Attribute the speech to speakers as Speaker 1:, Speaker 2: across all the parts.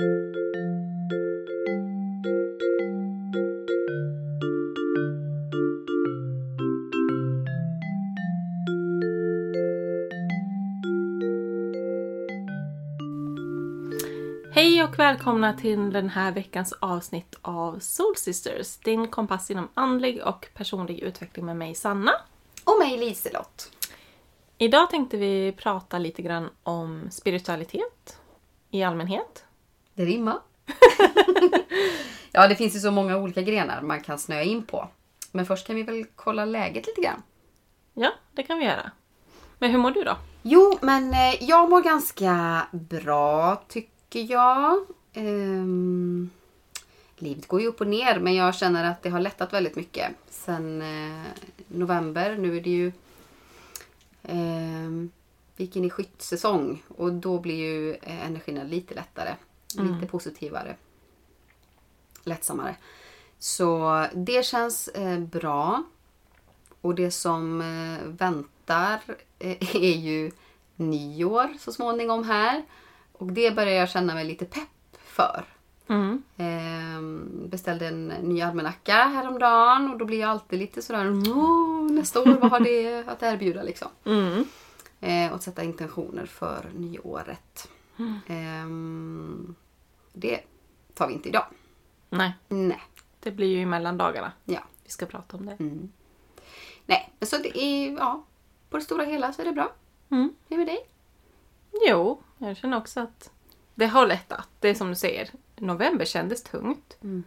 Speaker 1: Hej och välkomna till den här veckans avsnitt av Soul Sisters, din kompass inom andlig och personlig utveckling med mig Sanna.
Speaker 2: Och mig Liselott.
Speaker 1: Idag tänkte vi prata lite grann om spiritualitet i allmänhet.
Speaker 2: Det rimmar. ja, det finns ju så många olika grenar man kan snöa in på. Men först kan vi väl kolla läget lite grann.
Speaker 1: Ja, det kan vi göra. Men hur mår du då?
Speaker 2: Jo, men eh, jag mår ganska bra tycker jag. Ehm, livet går ju upp och ner men jag känner att det har lättat väldigt mycket sen eh, november. Nu är det ju ehm, vi gick in i skyttsäsong och då blir ju eh, energin lite lättare. Lite positivare. Lättsammare. Så det känns eh, bra. Och det som eh, väntar eh, är ju nyår så småningom här. Och det börjar jag känna mig lite pepp för.
Speaker 1: Mm.
Speaker 2: Ehm, beställde en ny almanacka häromdagen och då blir jag alltid lite sådär "Åh, nästa år, vad har det att erbjuda liksom?
Speaker 1: Mm.
Speaker 2: Eh, och sätta intentioner för nyåret.
Speaker 1: Mm.
Speaker 2: Ehm, det tar vi inte idag.
Speaker 1: Nej,
Speaker 2: Nej.
Speaker 1: det blir ju i mellandagarna.
Speaker 2: Ja.
Speaker 1: Vi ska prata om det.
Speaker 2: Mm. Nej, men så det är, ja, på det stora hela så är det bra.
Speaker 1: Mm.
Speaker 2: Hur är det med dig?
Speaker 1: Jo, jag känner också att det har lättat. Det är som du säger, november kändes tungt.
Speaker 2: Mm.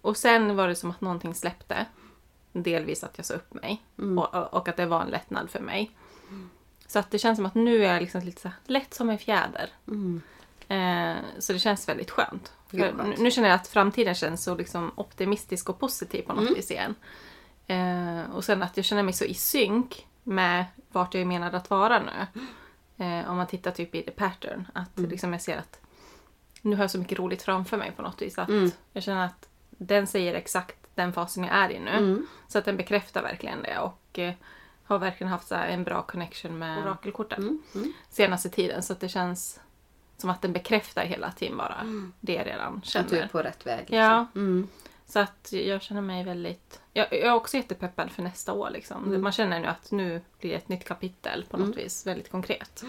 Speaker 1: Och sen var det som att någonting släppte. Delvis att jag sa upp mig.
Speaker 2: Mm.
Speaker 1: Och, och att det var en lättnad för mig. Så att det känns som att nu är jag liksom lite så här, lätt som en fjäder.
Speaker 2: Mm.
Speaker 1: Eh, så det känns väldigt skönt.
Speaker 2: Skönt.
Speaker 1: nu, känner jag att framtiden känns så liksom optimistisk och positiv på något
Speaker 2: Mm.
Speaker 1: vis igen. Eh, och sen att jag känner mig så i synk med vart jag är menad att vara nu. Eh, om man tittar typ i the pattern. Att
Speaker 2: Mm.
Speaker 1: liksom jag ser att nu har jag så mycket roligt framför mig på något vis. Att
Speaker 2: Mm.
Speaker 1: Jag känner att den säger exakt den fasen jag är i nu.
Speaker 2: Mm.
Speaker 1: Så att den bekräftar verkligen det. Och eh, har verkligen haft så en bra connection med orakelkorten
Speaker 2: Mm. Mm.
Speaker 1: senaste tiden. Så att det känns som att den bekräftar hela tiden bara det jag redan
Speaker 2: Att du är
Speaker 1: känner.
Speaker 2: på rätt väg. liksom.
Speaker 1: Ja,
Speaker 2: Mm.
Speaker 1: så att jag känner mig väldigt... Jag, jag är också jättepeppad för nästa år. Liksom.
Speaker 2: Mm.
Speaker 1: Man känner nu att nu blir det ett nytt kapitel på något vis. Väldigt konkret.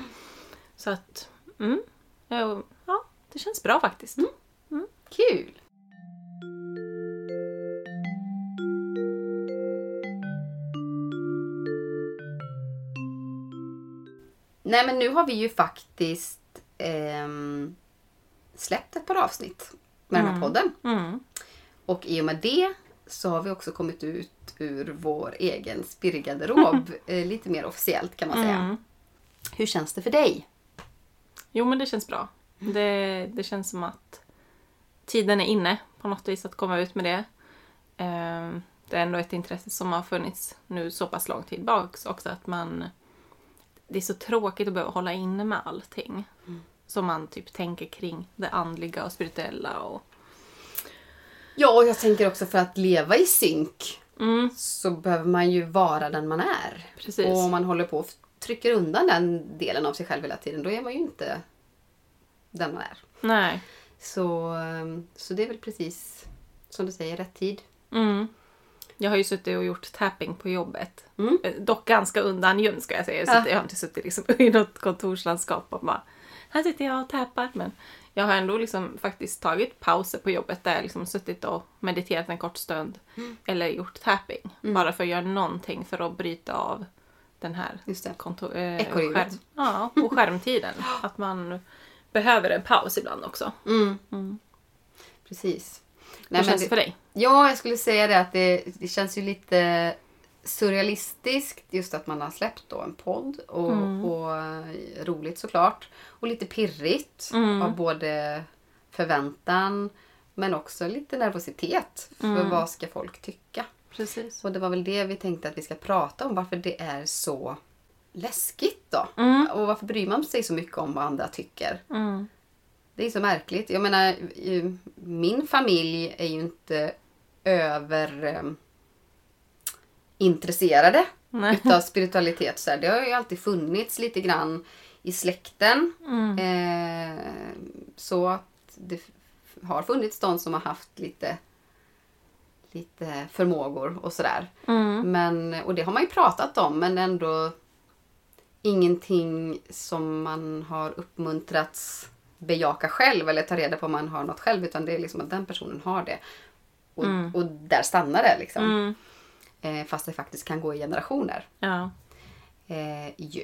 Speaker 1: Så att... Mm, ja, ja, det känns bra faktiskt.
Speaker 2: Kul! Nej men nu har vi ju faktiskt ehm, släppt ett par avsnitt med den här podden.
Speaker 1: Mm.
Speaker 2: Och i och med det så har vi också kommit ut ur vår egen spirrgarderob eh, lite mer officiellt kan man säga.
Speaker 1: Mm.
Speaker 2: Hur känns det för dig?
Speaker 1: Jo, men det känns bra. Det, det känns som att tiden är inne på något vis att komma ut med det. Ehm, Det är ändå ett intresse som har funnits nu så pass lång tid bak också att man... Det är så tråkigt att behöva hålla inne med allting. Som man typ tänker kring det andliga och spirituella och...
Speaker 2: Ja, och jag tänker också för att leva i synk
Speaker 1: Mm,
Speaker 2: så behöver man ju vara den man är.
Speaker 1: precis.
Speaker 2: Och om man håller på och trycker undan den delen av sig själv hela tiden, då är man ju inte den man är.
Speaker 1: Nej.
Speaker 2: Så, ehm, så det är väl precis som du säger, rätt tid.
Speaker 1: Mm. Jag har ju suttit och gjort tapping på jobbet.
Speaker 2: Mm.
Speaker 1: Eh, Dock ganska undangömd ska jag säga. Jag,
Speaker 2: Ja.
Speaker 1: sitter, jag har inte suttit liksom i något kontorslandskap och bara här sitter jag och tappar. Men jag har ändå liksom faktiskt tagit pauser på jobbet där jag liksom suttit och mediterat en kort stund.
Speaker 2: Mm.
Speaker 1: Eller gjort tapping. Bara för att göra någonting för att bryta av den här kontor, eh, skärm, ja, och skärmtiden. att man behöver en paus ibland också.
Speaker 2: Mm.
Speaker 1: Mm.
Speaker 2: Precis.
Speaker 1: Hur känns det
Speaker 2: det,
Speaker 1: för dig?
Speaker 2: ja, jag skulle säga det att det, det känns ju lite surrealistiskt just att man har släppt då en podd och,
Speaker 1: Mm.
Speaker 2: och roligt såklart. Och lite pirrigt
Speaker 1: Mm.
Speaker 2: av både förväntan men också lite nervositet för
Speaker 1: Mm.
Speaker 2: vad ska folk tycka.
Speaker 1: Precis.
Speaker 2: Och det var väl det vi tänkte att vi ska prata om, varför det är så läskigt då.
Speaker 1: Mm.
Speaker 2: Och varför bryr man sig så mycket om vad andra tycker?
Speaker 1: Mm.
Speaker 2: Det är så märkligt. Jag menar, min familj är ju inte över eh, intresserade
Speaker 1: Nej.
Speaker 2: utav spiritualitet. Så här. Det har ju alltid funnits lite grann i släkten.
Speaker 1: Mm.
Speaker 2: Eh, så att det har funnits de som har haft lite, lite förmågor och sådär.
Speaker 1: Mm.
Speaker 2: Men, och det har man ju pratat om men ändå ingenting som man har uppmuntrats bejaka själv eller ta reda på om man har något själv utan det är liksom att den personen har det. Och, och där stannar det liksom.
Speaker 1: Mm.
Speaker 2: Eh, fast det faktiskt kan gå i generationer.
Speaker 1: Ja.
Speaker 2: Eh, ju.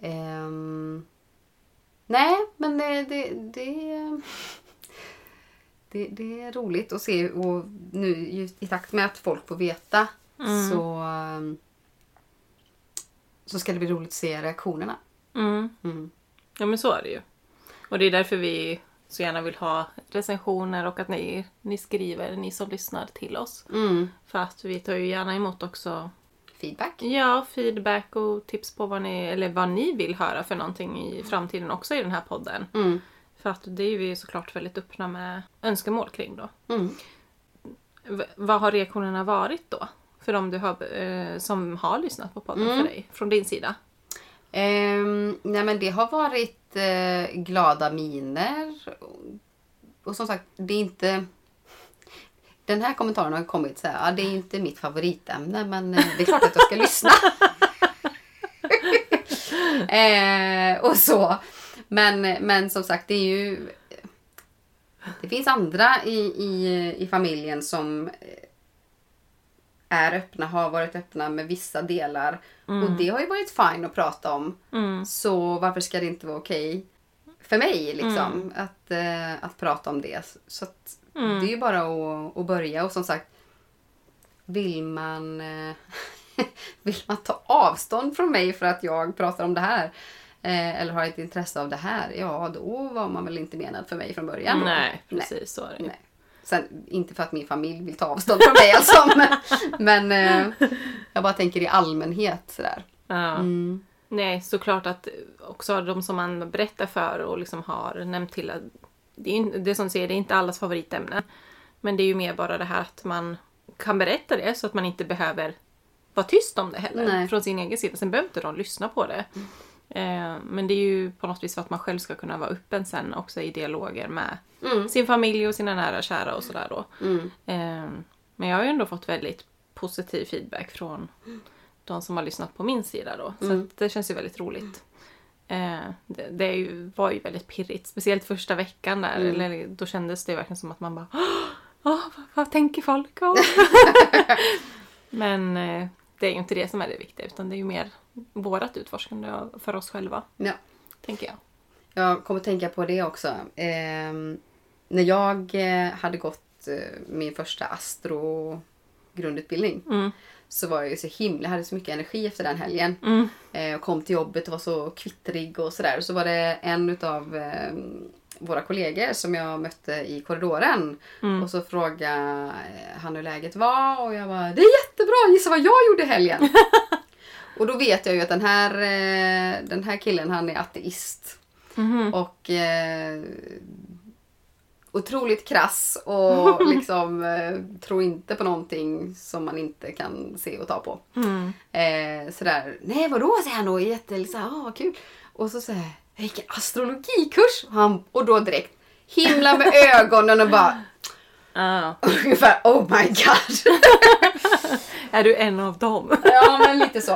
Speaker 2: Ehm, nej, men det, det, det, det, det är roligt att se och nu i takt med att folk får veta så, ehm, så ska det bli roligt att se reaktionerna.
Speaker 1: Mm.
Speaker 2: Mm.
Speaker 1: Ja men så är det ju. Och det är därför vi så gärna vill ha recensioner och att ni, ni skriver, ni som lyssnar till oss.
Speaker 2: Mm.
Speaker 1: För att vi tar ju gärna emot också
Speaker 2: Feedback.
Speaker 1: ja, feedback och tips på vad ni, eller vad ni vill höra för någonting i framtiden också i den här podden.
Speaker 2: Mm.
Speaker 1: För att det är vi ju såklart väldigt öppna med önskemål kring då.
Speaker 2: Mm.
Speaker 1: Vad har reaktionerna varit då? För de du har, eh, som har lyssnat på podden
Speaker 2: Mm.
Speaker 1: för dig, från din sida?
Speaker 2: Ehm, nej men det har varit eh, glada miner. Och som sagt, det är inte... Den här kommentaren har kommit så här, ja, det är inte mitt favoritämne men eh, det är klart att jag ska lyssna. eh, och så. Men, men som sagt, det är ju... Det finns andra i, i, i familjen som är öppna, har varit öppna med vissa delar. Och det har ju varit fine att prata om.
Speaker 1: Mm.
Speaker 2: Så varför ska det inte vara okej för mig liksom, att, eh, att prata om det? Så att det är ju bara att, att börja och som sagt vill man, eh, vill man ta avstånd från mig för att jag pratar om det här eh, eller har ett intresse av det här, ja då var man väl inte menad för mig från början.
Speaker 1: Nej, precis så är det.
Speaker 2: Nej. Sen, inte för att min familj vill ta avstånd från mig alltså, men, men eh, jag bara tänker i allmänhet sådär.
Speaker 1: Ja.
Speaker 2: Mm.
Speaker 1: Nej, såklart att också de som man berättar för och liksom har nämnt till att det är, det som säger, det är inte allas favoritämne. Men det är ju mer bara det här att man kan berätta det så att man inte behöver vara tyst om det heller
Speaker 2: Nej.
Speaker 1: från sin egen sida. Sen behöver inte de lyssna på det. Eh, men det är ju på något vis för att man själv ska kunna vara öppen sen också i dialoger med
Speaker 2: Mm.
Speaker 1: sin familj och sina nära och kära och sådär då.
Speaker 2: Mm.
Speaker 1: Eh, men jag har ju ändå fått väldigt positiv feedback från de som har lyssnat på min sida då. Så att det känns ju väldigt roligt. Eh, det det är ju, var ju väldigt pirrigt, speciellt första veckan där. Eller, då kändes det verkligen som att man bara Åh, vad, vad tänker folk om? Men eh, det är ju inte det som är det viktiga utan det är ju mer vårat utforskande för oss själva,
Speaker 2: Ja.
Speaker 1: tänker jag.
Speaker 2: Jag kommer tänka på det också. Ehm, när jag eh, hade gått eh, min första astro grundutbildning
Speaker 1: Mm.
Speaker 2: så var jag ju så himla, jag hade så mycket energi efter den helgen.
Speaker 1: Mm.
Speaker 2: Eh, kom till jobbet och var så kvittrig och sådär. Så var det en utav eh, våra kollegor som jag mötte i korridoren. Och så frågade eh, han hur läget var och jag bara Det är jättebra, gissa vad jag gjorde i helgen? och då vet jag ju att den här, eh, den här killen han är ateist.
Speaker 1: Mhm.
Speaker 2: Och eh, otroligt krass och liksom eh, tror inte på någonting som man inte kan se och ta på.
Speaker 1: Mm.
Speaker 2: Eh, sådär, nej vadå säger han då, jätte, här, ah, vad kul. Och så säger jag, jag gick en astrologikurs. Och, han, och då direkt himla med ögonen och bara
Speaker 1: Ah.
Speaker 2: ungefär oh my god.
Speaker 1: Är du en av dem?
Speaker 2: ja men lite så.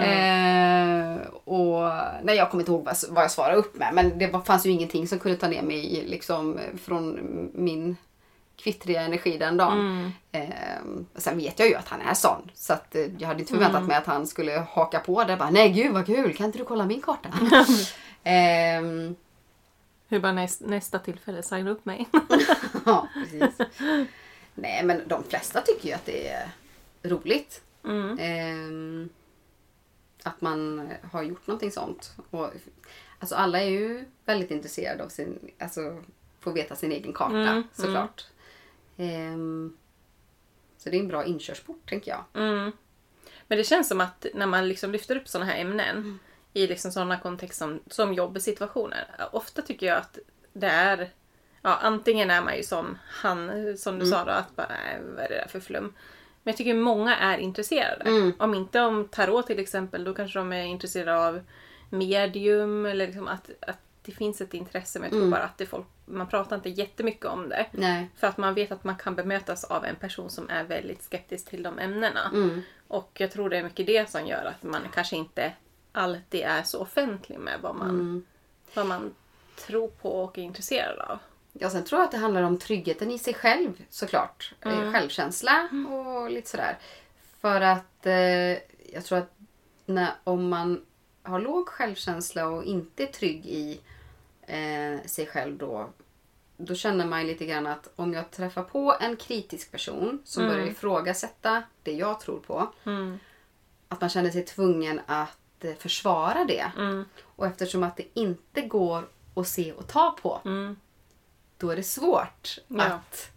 Speaker 2: Eh, och nej jag kommer inte ihåg vad, vad jag svarade upp med men det var, fanns ju ingenting som kunde ta ner mig liksom från min kvittriga energi den dagen. Eh, sen vet jag ju att han är sån så att eh, jag hade inte förväntat mig att han skulle haka på det. Bara, nej gud vad kul, kan inte du kolla min karta? Ehm,
Speaker 1: Hur bara näst, nästa tillfälle, signa upp mig.
Speaker 2: ja, precis. Nej men de flesta tycker ju att det är roligt.
Speaker 1: Mm.
Speaker 2: Ehm, att man har gjort någonting sånt. Och, alltså alla är ju väldigt intresserade av sin, alltså få veta sin egen karta
Speaker 1: Mm,
Speaker 2: såklart. Ehm, så det är en bra inkörsport tänker jag.
Speaker 1: Mm. Men det känns som att när man liksom lyfter upp sådana här ämnen i liksom sådana kontexter som, som jobbsituationer. Ofta tycker jag att det är Ja, antingen är man ju som han, som du sa då, att bara, nej, vad är det där för flum? Men jag tycker många är intresserade.
Speaker 2: Mm.
Speaker 1: Om inte om tarot till exempel, då kanske de är intresserade av medium eller liksom att, att det finns ett intresse men jag tror bara att det folk, man pratar inte jättemycket om det.
Speaker 2: Nej.
Speaker 1: För att man vet att man kan bemötas av en person som är väldigt skeptisk till de ämnena.
Speaker 2: Mm.
Speaker 1: Och jag tror det är mycket det som gör att man kanske inte alltid är så offentlig med vad man,
Speaker 2: Mm.
Speaker 1: vad man tror på och är intresserad av.
Speaker 2: Ja, sen tror jag att det handlar om tryggheten i sig själv såklart. Eh, Självkänsla och lite sådär. För att eh, jag tror att när, om man har låg självkänsla och inte är trygg i eh, sig själv då. Då känner man lite grann att om jag träffar på en kritisk person som börjar ifrågasätta det jag tror på.
Speaker 1: Mm.
Speaker 2: Att man känner sig tvungen att eh, försvara det.
Speaker 1: Mm.
Speaker 2: Och eftersom att det inte går att se och ta på
Speaker 1: Mm.
Speaker 2: Då är det svårt
Speaker 1: Ja.
Speaker 2: att...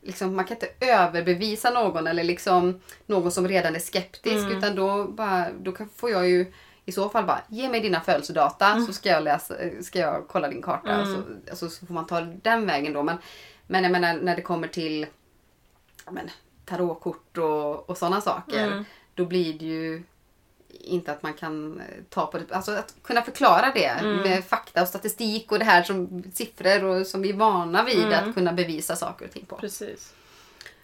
Speaker 2: Liksom, man kan inte överbevisa någon eller liksom någon som redan är skeptisk.
Speaker 1: Mm.
Speaker 2: Utan då, bara, då kan, får jag ju i så fall bara ge mig dina födelsedata så ska jag, läsa, ska jag kolla din karta.
Speaker 1: Mm.
Speaker 2: Så, alltså, så får man ta den vägen då. Men, men jag menar när det kommer till men, tarotkort och, och sådana saker.
Speaker 1: Mm.
Speaker 2: Då blir det ju inte att man kan eh, ta på det. Alltså att kunna förklara det
Speaker 1: Mm.
Speaker 2: med fakta och statistik och det här som siffror och som vi är vana vid
Speaker 1: Mm.
Speaker 2: att kunna bevisa saker och ting på.
Speaker 1: Precis.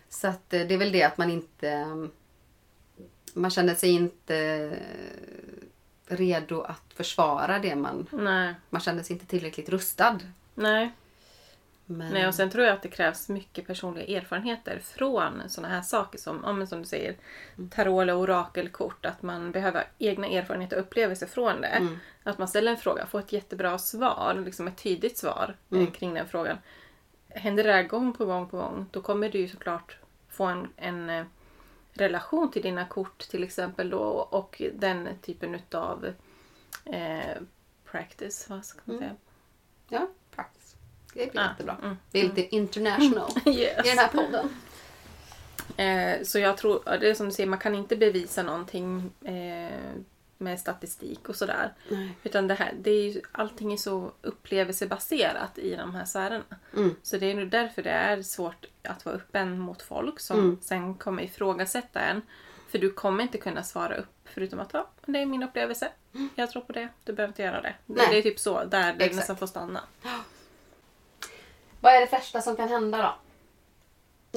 Speaker 2: Så att eh, det är väl det att man inte... mm, Man känner sig inte eh, redo att försvara det man...
Speaker 1: Nej.
Speaker 2: Man känner sig inte tillräckligt rustad.
Speaker 1: Nej.
Speaker 2: Men,
Speaker 1: Nej, och sen tror jag att det krävs mycket personliga erfarenheter från sådana här saker som, ja, men som du säger, tarot eller orakelkort. Att man behöver egna erfarenheter och upplevelser från det. Att man ställer en fråga, får ett jättebra svar, liksom ett tydligt svar eh, kring den frågan. Händer det här gång på gång på gång, då kommer du ju såklart få en, en eh, relation till dina kort till exempel då och den typen utav eh, practice, vad ska man säga?
Speaker 2: Ja, practice. Det blir
Speaker 1: Ah,
Speaker 2: jättebra.
Speaker 1: mm,
Speaker 2: Det är lite international
Speaker 1: Yes.
Speaker 2: i den här podden.
Speaker 1: Eh, så jag tror, det är som du säger, man kan inte bevisa någonting eh, med statistik och sådär.
Speaker 2: Nej.
Speaker 1: Utan det här, det är ju, allting är så upplevelsebaserat i de här sfärerna.
Speaker 2: Mm.
Speaker 1: Så det är nog därför det är svårt att vara öppen mot folk som
Speaker 2: Mm.
Speaker 1: sen kommer ifrågasätta en. För du kommer inte kunna svara upp förutom att ja, det är min upplevelse. Jag tror på det. Du behöver inte göra det. Det, det är typ så, där det
Speaker 2: Exakt.
Speaker 1: nästan får stanna.
Speaker 2: Vad är det värsta som kan hända då?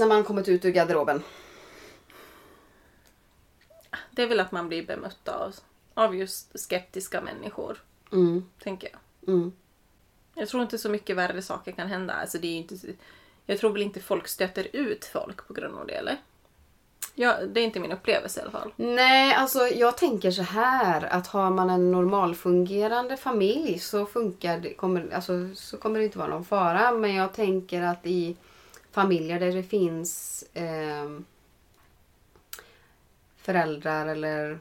Speaker 2: När man kommit ut ur garderoben.
Speaker 1: Det är väl att man blir bemött av, av just skeptiska människor,
Speaker 2: Mm.
Speaker 1: tänker jag.
Speaker 2: Mm.
Speaker 1: Jag tror inte så mycket värre saker kan hända. Alltså det är inte, jag tror väl inte folk stöter ut folk på grund av det, eller? Ja, det är inte min upplevelse i alla fall.
Speaker 2: Nej, alltså jag tänker så här att har man en normalfungerande familj så funkar det, kommer, alltså, så kommer det inte vara någon fara. Men jag tänker att i familjer där det finns ehm, föräldrar eller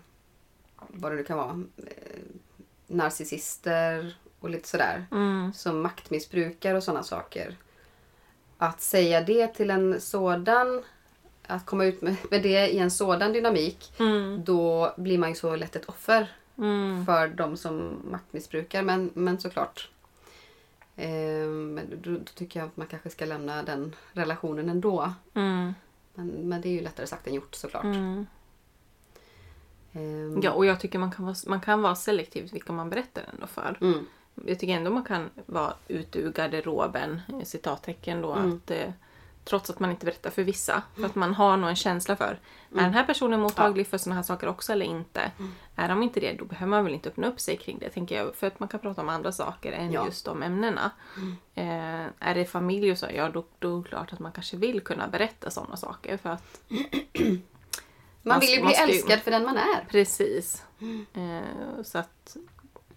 Speaker 2: vad det nu kan vara, eh, narcissister och lite sådär
Speaker 1: Mm.
Speaker 2: som maktmissbrukar och sådana saker. Att säga det till en sådan, att komma ut med, med det i en sådan dynamik,
Speaker 1: Mm.
Speaker 2: då blir man ju så lätt ett offer
Speaker 1: Mm.
Speaker 2: för de som maktmissbrukar. Men, men såklart. Eh, men då, då tycker jag att man kanske ska lämna den relationen ändå.
Speaker 1: Mm.
Speaker 2: Men, men det är ju lättare sagt än gjort såklart.
Speaker 1: Mm.
Speaker 2: Eh,
Speaker 1: Ja, och jag tycker man kan vara, man kan vara selektiv vilka man berättar ändå för.
Speaker 2: Mm,
Speaker 1: Jag tycker ändå man kan vara ute ur garderoben, citattecken då,
Speaker 2: Mm.
Speaker 1: att eh, trots att man inte berättar för vissa. För att man har nog en känsla för, är den här personen mottaglig för sådana här saker också eller inte? Är de inte det, då behöver man väl inte öppna upp sig kring det, tänker jag. För att man kan prata om andra saker än
Speaker 2: Ja.
Speaker 1: just de ämnena. Eh, är det familj och så, ja då, då är det klart att man kanske vill kunna berätta sådana saker. För att
Speaker 2: man vill ju bli älskad för den man är.
Speaker 1: Precis. Eh, så att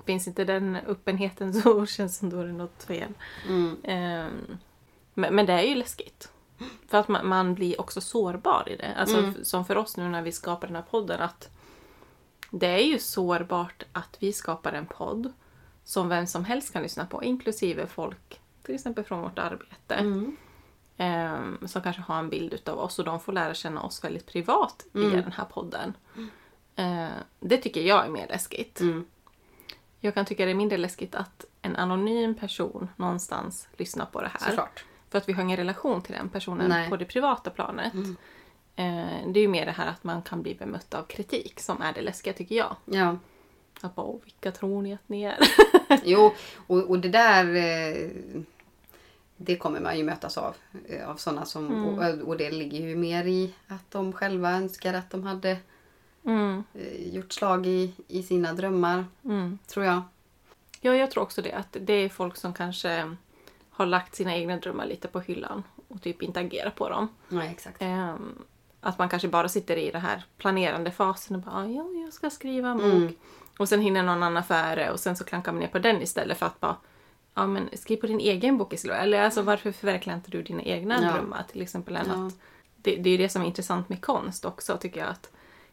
Speaker 1: finns inte den öppenheten så känns det som då är det något fel.
Speaker 2: Mm.
Speaker 1: Eh, men, men det är ju läskigt. För att man, man blir också sårbar i det. Alltså
Speaker 2: Mm.
Speaker 1: som för oss nu när vi skapar den här podden att det är ju sårbart att vi skapar en podd som vem som helst kan lyssna på, inklusive folk till exempel från vårt arbete.
Speaker 2: Mm.
Speaker 1: eh, som kanske har en bild utav oss och de får lära känna oss väldigt privat via
Speaker 2: Mm.
Speaker 1: den här podden. Eh, det tycker jag är mer läskigt.
Speaker 2: Mm.
Speaker 1: Jag kan tycka det är mindre läskigt att en anonym person någonstans lyssnar på det här.
Speaker 2: Såklart.
Speaker 1: För att vi har ingen relation till den personen
Speaker 2: Nej.
Speaker 1: på det privata planet. Eh, det är ju mer det här att man kan bli bemött av kritik som är det läskiga tycker jag.
Speaker 2: Ja.
Speaker 1: Att bara, "Åh, vilka tror ni att ni är?
Speaker 2: Jo, och, och det där eh, det kommer man ju mötas av. eh, Av sådana som, och, och det ligger ju mer i att de själva önskar att de hade
Speaker 1: Mm,
Speaker 2: gjort slag i, i sina drömmar,
Speaker 1: mm.
Speaker 2: tror jag.
Speaker 1: Ja, jag tror också det. Att det är folk som kanske har lagt sina egna drömmar lite på hyllan och typ inte agerar på dem.
Speaker 2: Nej, exakt.
Speaker 1: Ehm, att man kanske bara sitter i den här planerande fasen och bara "Ah, ja, jag ska skriva en bok.
Speaker 2: Mm.
Speaker 1: Och sen hinner någon annan före och sen så klankar man ner på den istället för att bara ja men skriv på din egen bok istället. Eller alltså varför förverkligar inte du dina egna
Speaker 2: Ja.
Speaker 1: drömmar till exempel än
Speaker 2: Ja.
Speaker 1: att det, det är ju det som är intressant med konst också tycker jag att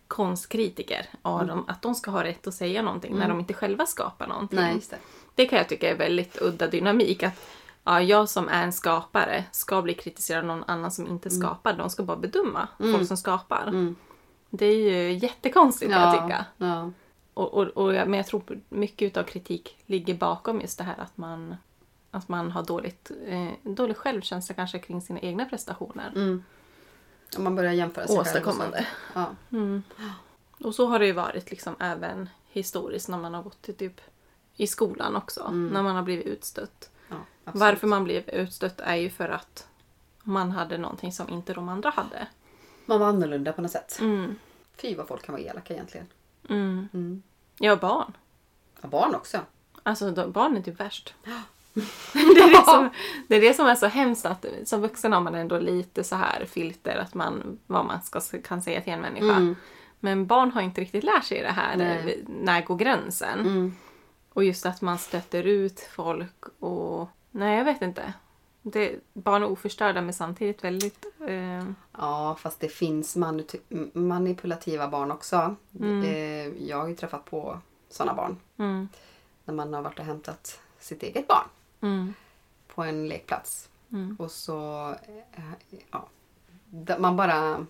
Speaker 1: konstkritiker, ja,
Speaker 2: Mm.
Speaker 1: de, att de ska ha rätt att säga någonting när de inte själva skapar någonting.
Speaker 2: Nej, det.
Speaker 1: Det kan jag tycka är väldigt udda dynamik. Att ja, jag som är en skapare ska bli kritiserad av någon annan som inte skapar. De ska bara bedöma folk som skapar.
Speaker 2: Mm.
Speaker 1: Det är ju jättekonstigt kan jag tycka.
Speaker 2: ja.
Speaker 1: Och, och, och jag, men jag tror mycket av kritik ligger bakom just det här att man, att man har dåligt, eh, dålig självkänsla kanske kring sina egna prestationer.
Speaker 2: Mm. Om man börjar jämföra sig själv. och så.
Speaker 1: Åstadkommande.
Speaker 2: Ja.
Speaker 1: Och så har det ju varit liksom även historiskt när man har gått till typ i skolan också. När man har blivit utstött.
Speaker 2: Absolut.
Speaker 1: Varför man blev utstött är ju för att man hade någonting som inte de andra hade.
Speaker 2: Man var annorlunda på något sätt.
Speaker 1: Mm.
Speaker 2: Fy vad folk kan vara elaka egentligen.
Speaker 1: Mm.
Speaker 2: Mm.
Speaker 1: Ja, barn.
Speaker 2: Ja, barn också.
Speaker 1: Alltså de, barn är typ värst. det, är det, som, det är det som är så hemskt att som vuxen har man ändå lite så här filter att man, vad man ska, kan säga till en människa.
Speaker 2: Mm.
Speaker 1: Men barn har inte riktigt lärt sig det här.
Speaker 2: Nej.
Speaker 1: När går gränsen?
Speaker 2: Mm.
Speaker 1: Och just att man stöter ut folk och... Nej, jag vet inte. Det, barn är oförstörda men samtidigt väldigt... Eh,
Speaker 2: Ja, fast det finns manipulativa barn också. Eh, Jag har ju träffat på sådana barn.
Speaker 1: mm,
Speaker 2: När man har varit och hämtat sitt eget barn
Speaker 1: mm,
Speaker 2: på en lekplats.
Speaker 1: Mm.
Speaker 2: Och så... eh, Ja, man bara...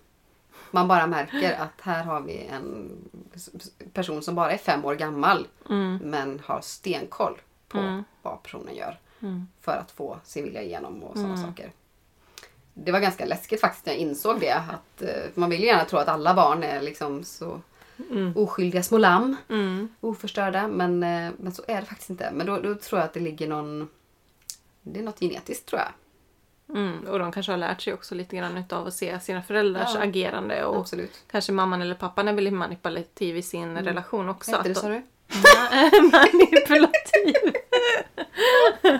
Speaker 2: Man bara märker att här har vi en person som bara är fem år gammal
Speaker 1: mm,
Speaker 2: men har stenkoll på
Speaker 1: Mm.
Speaker 2: vad personen gör
Speaker 1: mm.
Speaker 2: för att få sin vilja igenom och sådana saker. Det var ganska läskigt faktiskt när jag insåg det. Att, eh, man vill ju gärna tro att alla barn är liksom så
Speaker 1: Mm.
Speaker 2: oskyldiga små lamm,
Speaker 1: Mm.
Speaker 2: oförstörda. Men, eh, men så är det faktiskt inte. Men då, då tror jag att det ligger någon... Det är något genetiskt tror jag.
Speaker 1: Mm. Och de kanske har lärt sig också lite grann utav att se sina föräldrars
Speaker 2: Ja.
Speaker 1: agerande och
Speaker 2: Absolut.
Speaker 1: kanske mamman eller pappan är väldigt manipulativ i sin relation också.
Speaker 2: Vad heter det sa du?
Speaker 1: Manipulativ.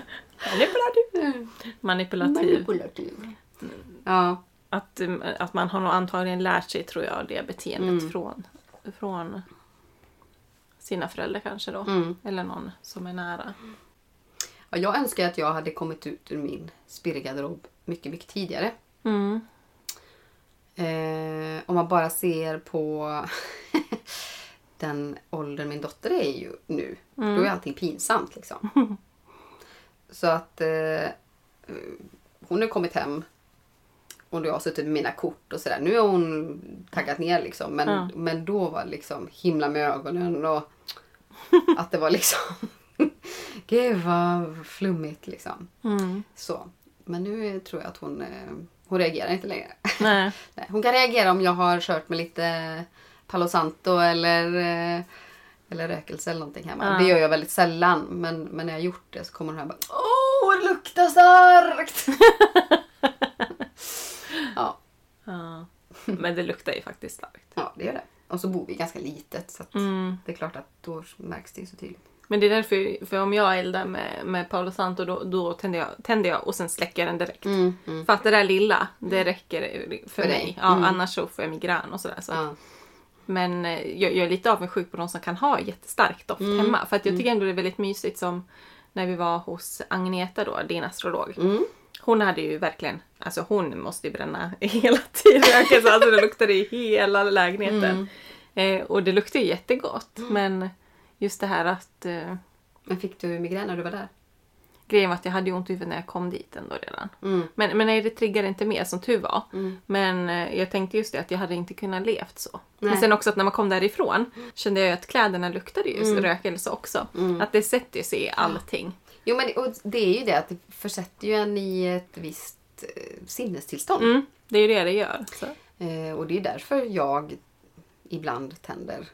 Speaker 1: Manipulativ. Manipulativ.
Speaker 2: Manipulativ. Ja,
Speaker 1: Att, um, att man har nog antagligen lärt sig, tror jag, det beteendet
Speaker 2: Mm.
Speaker 1: från, från sina föräldrar kanske då.
Speaker 2: Mm.
Speaker 1: Eller någon som är nära.
Speaker 2: Ja, jag önskar att jag hade kommit ut ur min spirrgarderob mycket, mycket tidigare.
Speaker 1: Mm.
Speaker 2: Eh, om man bara ser på den åldern min dotter är ju nu. Då är allting pinsamt liksom. Så att eh, hon har kommit hem och jag har suttit med mina kort och sådär. Nu har hon taggat ner liksom. Men,
Speaker 1: Ja.
Speaker 2: men då var liksom himla med ögonen och att det var liksom... Gud vad flummigt liksom.
Speaker 1: Mm.
Speaker 2: Så. Men nu tror jag att hon, eh, hon reagerar inte längre.
Speaker 1: Nej.
Speaker 2: Nej, hon kan reagera om jag har kört med lite Palo Santo eller, eh, eller rökelse eller någonting hemma.
Speaker 1: Ja.
Speaker 2: Det gör jag väldigt sällan. Men, men när jag gjort det så kommer hon och bara Åh, det luktar starkt! ja,
Speaker 1: Ja. Men det luktar ju faktiskt starkt.
Speaker 2: ja, det gör det. Och så bor vi ganska litet så
Speaker 1: Mm.
Speaker 2: det är klart att då märks det ju så tydligt.
Speaker 1: Men det är därför, för om jag eldar med, med Paolo Santo då, då tänder, jag, tänder jag och sen släcker jag den direkt.
Speaker 2: Mm, mm.
Speaker 1: För att det där lilla, det räcker för,
Speaker 2: För
Speaker 1: mig. Ja,
Speaker 2: Mm.
Speaker 1: Annars så får jag migrän och sådär. Så.
Speaker 2: Ja.
Speaker 1: Men eh, jag, jag är lite avundsjuk på de som kan ha jättestark doft
Speaker 2: Mm.
Speaker 1: hemma. För att jag tycker ändå det är väldigt mysigt som när vi var hos Agneta då, din astrolog.
Speaker 2: Mm.
Speaker 1: Hon hade ju verkligen, alltså hon måste ju bränna hela tiden. Alltså det luktade i hela lägenheten.
Speaker 2: Mm.
Speaker 1: Eh, och det luktade ju jättegott. Men just det här att eh,
Speaker 2: Men fick du migrän när du var där?
Speaker 1: Grejen var att jag hade ont i huvudet när jag kom dit ändå redan.
Speaker 2: Mm.
Speaker 1: Men, men nej, det triggade inte mer som tur var.
Speaker 2: Mm.
Speaker 1: Men eh, jag tänkte just det att jag hade inte kunnat levt så.
Speaker 2: Nej.
Speaker 1: Men sen också att när man kom därifrån kände jag ju att kläderna luktade ju
Speaker 2: Mm.
Speaker 1: rökelse också. Att det sätter sig i allting.
Speaker 2: Jo men och det är ju det att det försätter ju en i ett visst eh, sinnestillstånd.
Speaker 1: Mm, det är ju det det gör.
Speaker 2: Eh, och det är därför jag ibland tänder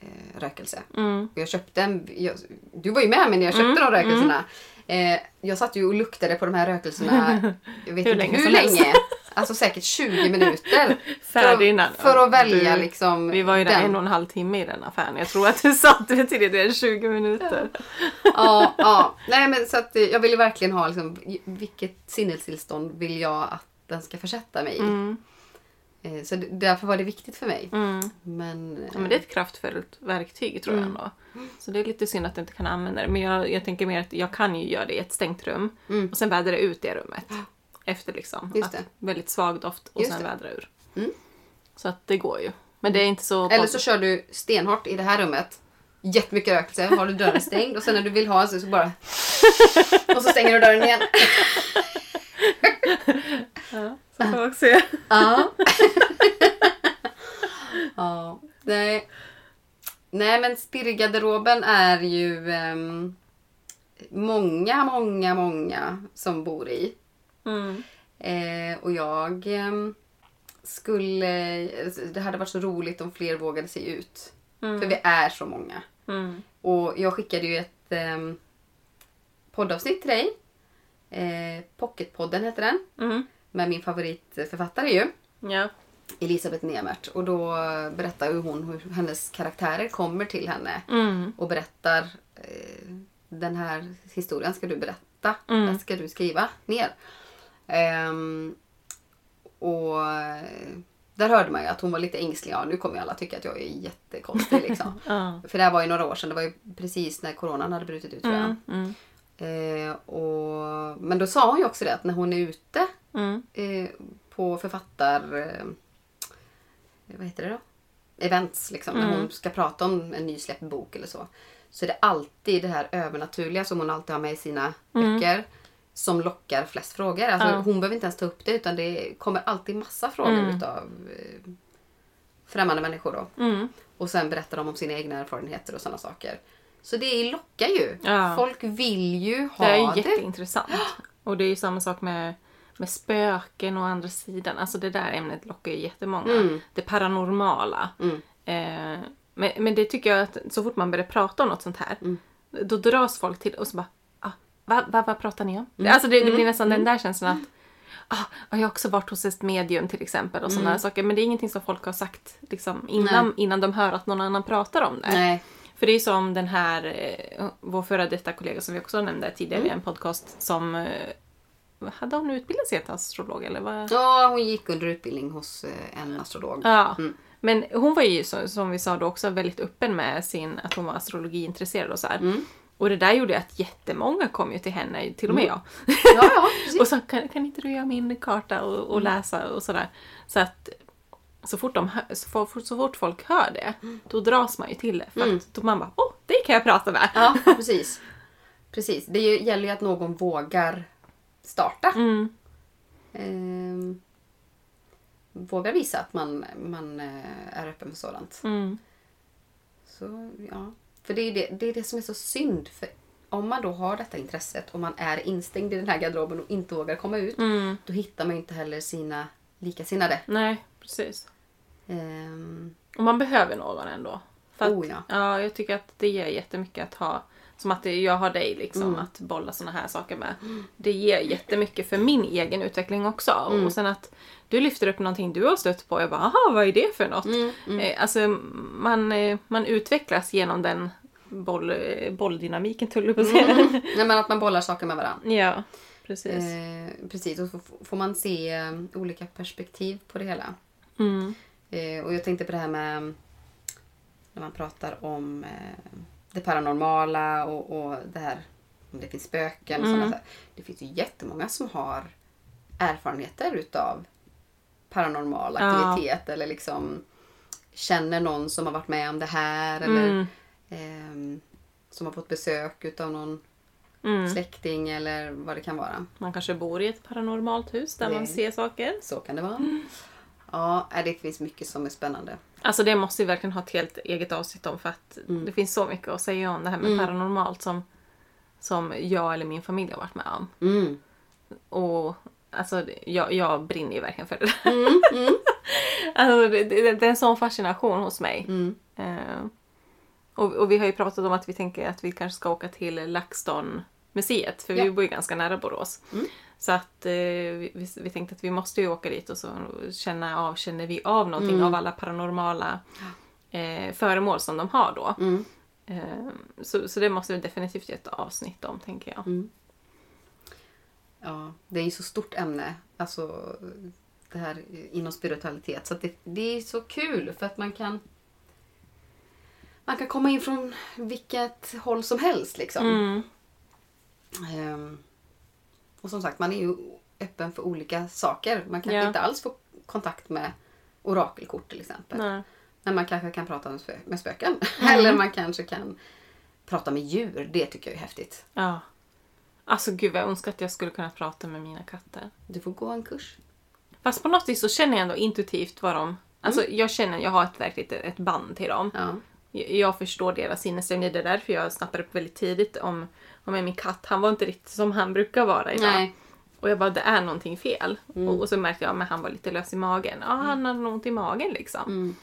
Speaker 2: eh, rökelse.
Speaker 1: Mm.
Speaker 2: Jag köpte en, jag, du var ju med mig när jag köpte de rökelserna. Eh, jag satt ju och luktade på de här rökelserna jag vet
Speaker 1: Hur
Speaker 2: inte
Speaker 1: länge
Speaker 2: hur länge. Alltså säkert 20 minuter.
Speaker 1: Färdig
Speaker 2: för,
Speaker 1: innan.
Speaker 2: För att välja
Speaker 1: Du-
Speaker 2: liksom
Speaker 1: Vi var ju där
Speaker 2: den.
Speaker 1: en och en halv timme i den affären. Jag tror att du satt mer än 20 minuter.
Speaker 2: Ja, ja. Nej men så att eh, jag vill verkligen ha liksom, vilket sinnestillstånd vill jag att den ska försätta mig i.
Speaker 1: Mm.
Speaker 2: Eh, Så därför var det viktigt för mig.
Speaker 1: Mm.
Speaker 2: Men,
Speaker 1: Ja, men det är ett kraftfullt verktyg tror jag
Speaker 2: Mm.
Speaker 1: ändå. Så det är lite synd att du inte kan använda det. Men jag, jag tänker mer att jag kan ju göra det i ett stängt rum.
Speaker 2: Mm.
Speaker 1: Och sen vädra ut det rummet. Efter liksom.
Speaker 2: Just
Speaker 1: att. Väldigt svag doft och
Speaker 2: Just
Speaker 1: sen
Speaker 2: det.
Speaker 1: vädra ur.
Speaker 2: Mm.
Speaker 1: Så att det går ju. Men det är inte så...
Speaker 2: Eller så kör du stenhårt i det här rummet. Jättemycket rökelse, har du dörren stängd och sen när du vill ha så, så bara... Och så stänger du dörren igen.
Speaker 1: Ja, så får också se.
Speaker 2: Ja. ja. Nej. Nej men spirrgarderoben är ju ehm, många, många, många som bor i.
Speaker 1: Mm.
Speaker 2: Eh, och jag ehm, skulle... Det hade varit så roligt om fler vågade sig ut. För vi är så många.
Speaker 1: Mm.
Speaker 2: Och jag skickade ju ett um, poddavsnitt till dig. Eh, Pocketpodden heter den.
Speaker 1: Mm.
Speaker 2: Med min favoritförfattare ju.
Speaker 1: Ja.
Speaker 2: Elisabeth Nemert. Och då berättar hon hur hennes karaktärer kommer till henne.
Speaker 1: Mm.
Speaker 2: Och berättar eh, den här historien ska du berätta.
Speaker 1: Mm.
Speaker 2: Den ska du skriva ner. Ehm, och eh, där hörde man ju att hon var lite ängslig. Ja, nu kommer ju alla tycka att jag är jättekonstig liksom.
Speaker 1: Ja.
Speaker 2: För det här var ju några år sedan. Det var ju precis när coronan hade brutit ut tror jag.
Speaker 1: Mm. Mm.
Speaker 2: Eh, och, men då sa hon ju också det att när hon är ute
Speaker 1: Mm.
Speaker 2: eh, på författar... Eh, vad heter det då? Events liksom. När
Speaker 1: Mm.
Speaker 2: hon ska prata om en nysläppt bok eller så. Så är det alltid det här övernaturliga som hon alltid har med i sina böcker. Som lockar flest frågor. Alltså,
Speaker 1: Mm. Ja.
Speaker 2: Hon behöver inte ens ta upp det utan det kommer alltid massa frågor
Speaker 1: Mm.
Speaker 2: utav eh, främmande människor då.
Speaker 1: Mm.
Speaker 2: Och sen berättar de om sina egna erfarenheter och sådana saker. Så det lockar ju.
Speaker 1: Ja.
Speaker 2: Folk vill ju ha
Speaker 1: Det är
Speaker 2: det.
Speaker 1: jätteintressant. Och det är ju samma sak med, med spöken och andra sidan. Alltså det där ämnet lockar ju jättemånga.
Speaker 2: Mm.
Speaker 1: Det paranormala.
Speaker 2: Mm.
Speaker 1: Eh, men, men det tycker jag att så fort man börjar prata om något sånt här.
Speaker 2: Mm.
Speaker 1: Då dras folk till och så bara ah, vad va, vad pratar ni om?
Speaker 2: Mm.
Speaker 1: Alltså det, det blir nästan den där känslan att ah, jag har också varit hos ett medium till exempel och sådana
Speaker 2: Mm.
Speaker 1: saker. Men det är ingenting som folk har sagt liksom, innan, innan de hör att någon annan pratar om det.
Speaker 2: Nej.
Speaker 1: För det är som den här, eh, vår före detta kollega som vi också nämnde tidigare
Speaker 2: Mm.
Speaker 1: i en podcast som eh, hade hon utbildat sig till astrolog eller vad?
Speaker 2: Ja, hon gick under utbildning hos eh, en astrolog.
Speaker 1: Ja.
Speaker 2: Mm.
Speaker 1: Men hon var ju som, vi sa då också väldigt öppen med sin, att hon var astrologiintresserad och så.
Speaker 2: Mm.
Speaker 1: Och det där gjorde att jättemånga kom ju till henne, till och med jag.
Speaker 2: Ja, ja,
Speaker 1: och sa kan, kan inte du göra min karta och, och
Speaker 2: Mm.
Speaker 1: läsa och sådär. Så att så fort, de, så, fort, så fort folk hör det, då dras man ju till det. För
Speaker 2: Mm.
Speaker 1: att då man bara åh, det kan jag prata med.
Speaker 2: Ja, precis. Precis. Det gäller ju att någon vågar starta.
Speaker 1: Mm.
Speaker 2: Ehm, vågar visa att man, man eh, är öppen för sådant.
Speaker 1: Mm.
Speaker 2: Så, ja. För det är det, det är det som är så synd. För om man då har detta intresset och man är instängd i den här garderoben och inte vågar komma ut.
Speaker 1: Mm.
Speaker 2: Då hittar man inte heller sina likasinnade.
Speaker 1: Nej, precis.
Speaker 2: Ehm,
Speaker 1: Och man behöver någon ändå. För att,
Speaker 2: Oh, ja.
Speaker 1: ja. Jag tycker att det ger jättemycket att ha. Som att jag har dig liksom,
Speaker 2: Mm.
Speaker 1: att bolla såna här saker med. Det ger jättemycket för min egen utveckling också.
Speaker 2: Mm.
Speaker 1: Och sen att du lyfter upp någonting du har stött på. Jag bara, aha, vad är det för något?
Speaker 2: mm, mm.
Speaker 1: Eh, Alltså, man, eh, man utvecklas genom den boll, eh, bolldynamiken, tull jag på att säga.
Speaker 2: Mm. Nej, men att man bollar saker med varandra.
Speaker 1: Ja, precis.
Speaker 2: Eh, precis, och så får man se olika perspektiv på det hela.
Speaker 1: Mm.
Speaker 2: Eh, och jag tänkte på det här med när man pratar om eh, det paranormala och, och det här om det finns spöken. Och
Speaker 1: Mm.
Speaker 2: sådana. Det finns ju jättemånga som har erfarenheter utav paranormal
Speaker 1: Ja.
Speaker 2: aktivitet eller liksom känner någon som har varit med om det här eller
Speaker 1: Mm.
Speaker 2: ehm, som har fått besök utav någon
Speaker 1: Mm.
Speaker 2: släkting eller vad det kan vara.
Speaker 1: Man kanske bor i ett paranormalt hus där man
Speaker 2: Nej.
Speaker 1: ser saker.
Speaker 2: Så kan det vara. Ja, det finns mycket som är spännande.
Speaker 1: Alltså det måste vi verkligen ha ett helt eget avsnitt om för att
Speaker 2: Mm.
Speaker 1: det finns så mycket att säga om det här med
Speaker 2: Mm.
Speaker 1: paranormalt som, som jag eller min familj har varit med om.
Speaker 2: Mm.
Speaker 1: Och alltså jag, jag brinner ju verkligen för det där.
Speaker 2: Mm, mm,
Speaker 1: Alltså, det, det, det är en sån fascination hos mig. Eh, Och, och vi har ju pratat om att vi tänker att vi kanske ska åka till LaxTon-museet, för
Speaker 2: Ja.
Speaker 1: vi bor ju ganska nära Borås.
Speaker 2: Mm.
Speaker 1: Så att eh, vi, vi- tänkte att vi måste ju åka dit och så känna av, känner vi av någonting
Speaker 2: Mm.
Speaker 1: av alla paranormala eh, föremål som de har då.
Speaker 2: Mm.
Speaker 1: Eh, så, så det måste vi definitivt göra ett avsnitt om, tänker jag.
Speaker 2: Mm. Ja, det är ju så stort ämne. Alltså det här inom spiritualitet. Så det, det är så kul för att man kan man kan komma in från vilket håll som helst liksom.
Speaker 1: Mm.
Speaker 2: Och som sagt, man är ju öppen för olika saker. Man kanske
Speaker 1: Ja.
Speaker 2: inte alls får kontakt med orakelkort till exempel.
Speaker 1: Nej.
Speaker 2: Men man kanske kan prata med, spö- med spöken.
Speaker 1: Mm.
Speaker 2: Eller man kanske kan prata med djur. Det tycker jag är häftigt.
Speaker 1: Ja. Alltså gud vad jag önskar att jag skulle kunna prata med mina katter.
Speaker 2: Du får gå en kurs.
Speaker 1: Fast på något vis så känner jag ändå intuitivt vad de... Alltså
Speaker 2: Mm.
Speaker 1: jag känner, jag har ett verkligt ett band till dem.
Speaker 2: Ja.
Speaker 1: Jag- förstår deras sinnesstämning. Det är därför jag snappade upp väldigt tidigt om, om min katt. Han var inte riktigt som han brukar vara idag.
Speaker 2: Nej.
Speaker 1: Och jag bara, det är någonting fel.
Speaker 2: Mm.
Speaker 1: Och, och så märkte jag att han var lite lös i magen. Ja, han hade nog ont i magen liksom.
Speaker 2: Mm.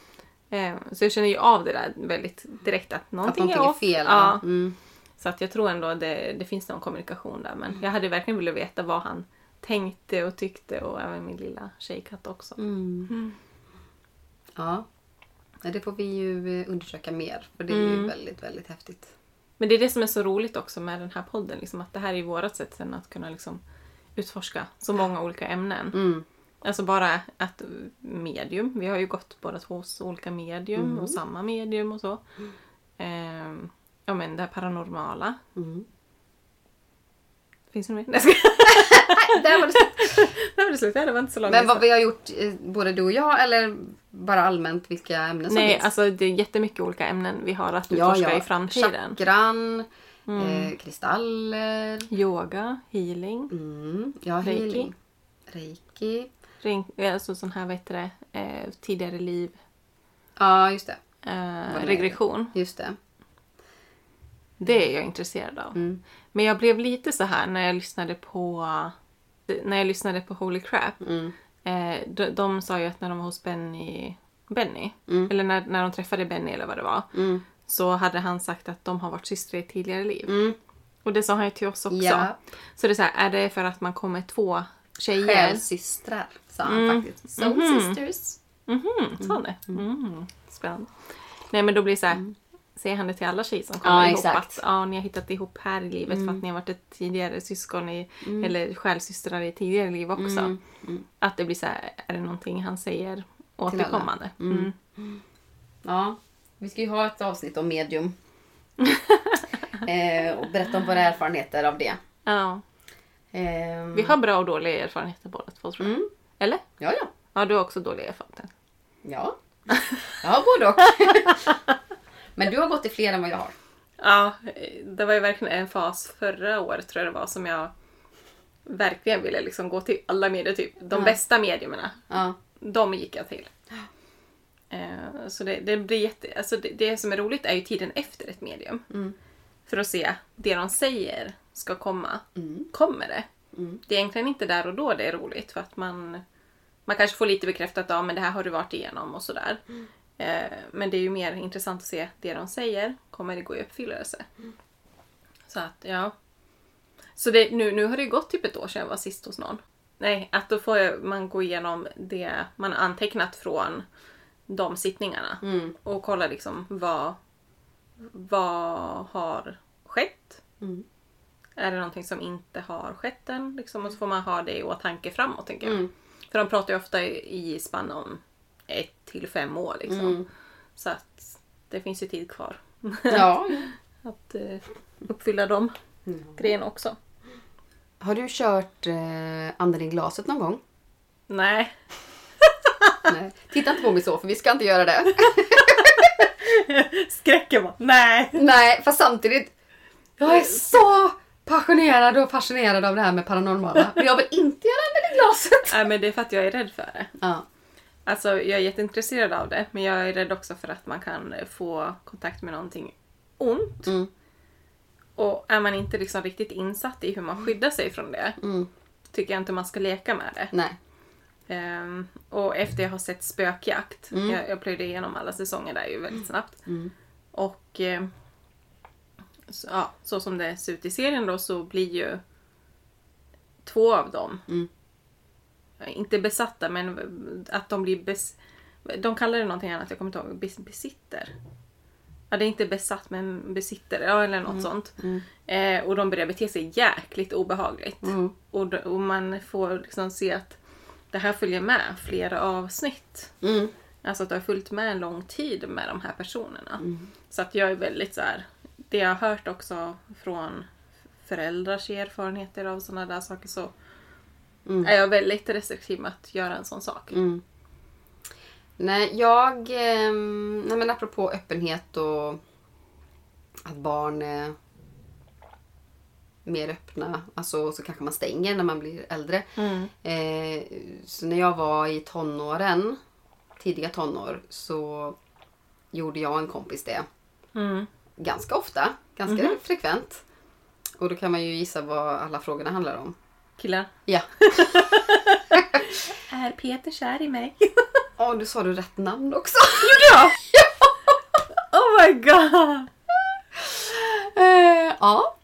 Speaker 1: Eh, så jag känner ju av det där väldigt direkt att
Speaker 2: Att
Speaker 1: någonting,
Speaker 2: någonting är
Speaker 1: off.
Speaker 2: fel.
Speaker 1: Ja.
Speaker 2: Mm.
Speaker 1: Så att jag tror ändå det, det finns någon kommunikation där. Men jag hade verkligen velat veta vad han tänkte och tyckte och även min lilla tjejkatt också.
Speaker 2: Mm. Ja. Det får vi ju eh, undersöka mer. För det är ju
Speaker 1: Mm.
Speaker 2: väldigt, väldigt häftigt.
Speaker 1: Men det är det som är så roligt också med den här podden. Liksom, att det här är vårt sätt sen att kunna liksom, utforska så många olika ämnen.
Speaker 2: Mm.
Speaker 1: Alltså bara att medium. Vi har ju gått båda två hos olika medium
Speaker 2: Mm.
Speaker 1: och samma medium och så. Ehm, ja men det här paranormala.
Speaker 2: Mm.
Speaker 1: Finns det något mer? Nej.
Speaker 2: Där var det slut.
Speaker 1: Där var det slut. Det var inte så långt.
Speaker 2: Men vad vi har gjort, eh, både du och jag, eller bara allmänt vilka ämnen som
Speaker 1: Nej,
Speaker 2: finns?
Speaker 1: alltså det är jättemycket olika ämnen vi har att
Speaker 2: ja,
Speaker 1: utforska
Speaker 2: ja.
Speaker 1: i framtiden.
Speaker 2: Chakran,
Speaker 1: Mm.
Speaker 2: eh, kristaller,
Speaker 1: Yoga, healing,
Speaker 2: mm. ja,
Speaker 1: Reiki.
Speaker 2: healing. Reiki.
Speaker 1: ring, alltså sån här, vad heter det, eh, tidigare liv,
Speaker 2: Ja, just det.
Speaker 1: eh, regression.
Speaker 2: Just det.
Speaker 1: Det är jag intresserad av.
Speaker 2: Mm.
Speaker 1: Men jag blev lite så här när jag lyssnade på när jag lyssnade på Holy Crap.
Speaker 2: Mm.
Speaker 1: Eh, de, de sa ju att när de var hos Benny, Benny
Speaker 2: Mm.
Speaker 1: eller när, när de träffade Benny eller vad det var,
Speaker 2: Mm.
Speaker 1: så hade han sagt att de har varit systrar i tidigare liv.
Speaker 2: Mm.
Speaker 1: Och det sa han ju till oss också.
Speaker 2: Ja.
Speaker 1: Så det är så här, är det för att man kommer två tjejer?
Speaker 2: Själsystrar, sa han
Speaker 1: Mm.
Speaker 2: faktiskt. Soul
Speaker 1: Mhm.
Speaker 2: sisters.
Speaker 1: Mhm, sa han det? Mm. Spännande. Nej men då blir det så här, säger han det till alla tjejer som kommer
Speaker 2: Ja,
Speaker 1: ihop
Speaker 2: exakt.
Speaker 1: att ja, ni har hittat ihop här i livet för att ni har varit ett tidigare syskon i, eller själsystrar i tidigare liv också.
Speaker 2: Mm. Mm.
Speaker 1: Att det blir så här, är det någonting han säger återkommande?
Speaker 2: Mm.
Speaker 1: Mm.
Speaker 2: Ja, vi ska ju ha ett avsnitt om medium. eh, och berätta om våra erfarenheter av det.
Speaker 1: Ja.
Speaker 2: Ehm,
Speaker 1: Vi har bra och dåliga erfarenheter båda två tror jag.
Speaker 2: Mm.
Speaker 1: Eller?
Speaker 2: Ja, ja.
Speaker 1: Ja, du har också dåliga erfarenheter.
Speaker 2: Ja. Jag har både och. Men du har gått i fler än vad jag har.
Speaker 1: Ja, det var ju verkligen en fas förra året tror jag det var som jag verkligen ville liksom gå till alla medier, typ de
Speaker 2: Ja.
Speaker 1: bästa medierna.
Speaker 2: Ja.
Speaker 1: De gick jag till. Eh, Så det, det blir jätte... Alltså det, det som är roligt är ju tiden efter ett medium.
Speaker 2: Mm.
Speaker 1: För att se det de säger ska komma.
Speaker 2: Mm.
Speaker 1: Kommer det?
Speaker 2: Mm.
Speaker 1: Det är egentligen inte där och då det är roligt för att man, man kanske får lite bekräftat att ja, men det här har du varit igenom och sådär. Eh, men det är ju mer intressant att se det de säger. Kommer det gå i uppfyllelse? Så att, ja. Så det, nu, nu har det ju gått typ ett år sedan jag var sist hos någon. Nej, att då får man gå igenom det man har antecknat från de sittningarna.
Speaker 2: Mm.
Speaker 1: Och kolla liksom vad, vad har skett?
Speaker 2: Mm.
Speaker 1: Är det någonting som inte har skett än? Liksom, och så får man ha det i åtanke framåt, tänker jag.
Speaker 2: Mm.
Speaker 1: För de pratar ju ofta i i spann om ett till fem år. Liksom.
Speaker 2: Mm.
Speaker 1: Så att det finns ju tid kvar
Speaker 2: Ja.
Speaker 1: att eh, uppfylla de
Speaker 2: Mm.
Speaker 1: grejerna också.
Speaker 2: Har du kört eh, anden i glaset någon gång?
Speaker 1: Nej.
Speaker 2: Nej. Titta inte på mig så, för vi ska inte göra det.
Speaker 1: Skräcken bara, nej.
Speaker 2: Nej, fast samtidigt. Jag är så passionerad och fascinerad av det här med paranormala. Men jag vill inte göra anden i glaset.
Speaker 1: Nej men det är för att jag är rädd för det.
Speaker 2: Ja.
Speaker 1: Alltså jag är jätteintresserad av det men jag är rädd också för att man kan få kontakt med någonting ont.
Speaker 2: Mm.
Speaker 1: Och är man inte liksom riktigt insatt i hur man skyddar sig från det
Speaker 2: Mm.
Speaker 1: tycker jag inte man ska leka med det.
Speaker 2: Nej.
Speaker 1: Ehm, och efter jag har sett Spökjakt,
Speaker 2: Mm.
Speaker 1: jag, jag plöjde igenom alla säsonger där ju väldigt snabbt.
Speaker 2: Mm.
Speaker 1: Och eh, så, ja, så som det ser ut i serien då så blir ju två av dem
Speaker 2: Mm.
Speaker 1: Inte besatta men att de blir bes, De kallar det någonting annat, jag kommer inte ihåg. Bes, besitter. Ja, det är inte besatt men besitter, ja eller något sånt. Eh, och de börjar bete sig jäkligt obehagligt.
Speaker 2: Mm.
Speaker 1: Och, och man får liksom se att det här följer med flera avsnitt.
Speaker 2: Mm.
Speaker 1: Alltså att det har följt med en lång tid med de här personerna.
Speaker 2: Mm.
Speaker 1: Så att jag är väldigt så här. Det jag har hört också från föräldrars erfarenheter av sådana där saker så
Speaker 2: Mm.
Speaker 1: är jag väldigt restriktiv med att göra en sån sak.
Speaker 2: Mm. Nej, jag... ehm, nej, men apropå öppenhet och att barn är mer öppna. Alltså så kanske man stänger när man blir äldre.
Speaker 1: Mm.
Speaker 2: Eh, så när jag var i tonåren, tidiga tonår, så gjorde jag och en kompis det.
Speaker 1: Mm.
Speaker 2: Ganska ofta, ganska frekvent. Och då kan man ju gissa vad alla frågorna handlar om.
Speaker 1: Killar.
Speaker 2: Ja.
Speaker 1: Är Peter kär i mig?
Speaker 2: Åh, du sa du rätt namn också.
Speaker 1: ja! Oh my god!
Speaker 2: Eh, ja.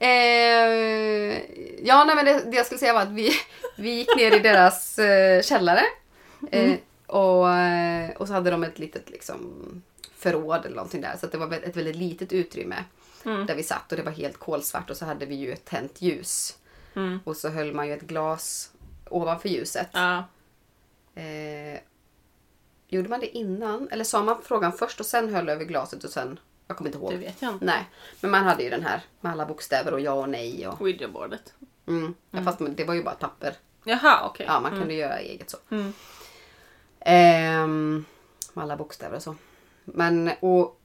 Speaker 2: Eh, ja, nej, men det, det jag skulle säga var att vi, vi gick ner i deras eh, källare. Eh, och, och så hade de ett litet liksom, förråd eller någonting där. Så det var ett väldigt litet utrymme
Speaker 1: Mm.
Speaker 2: där vi satt och det var helt kolsvart och så hade vi ju ett tänt ljus.
Speaker 1: Mm.
Speaker 2: Och så höll man ju ett glas ovanför ljuset.
Speaker 1: Ja.
Speaker 2: Eh, gjorde man det innan? Eller sa man frågan först och sen höll över glaset och sen... Jag kommer inte ihåg.
Speaker 1: Det vet jag inte.
Speaker 2: Nej, men man hade ju den här med alla bokstäver och ja och nej. Och,
Speaker 1: Ouija-bordet.
Speaker 2: mm. Ja, fast det var ju bara ett papper.
Speaker 1: Jaha, okej.
Speaker 2: Ja, man kunde göra eget så.
Speaker 1: Mm.
Speaker 2: Ehm, med alla bokstäver och så. Men och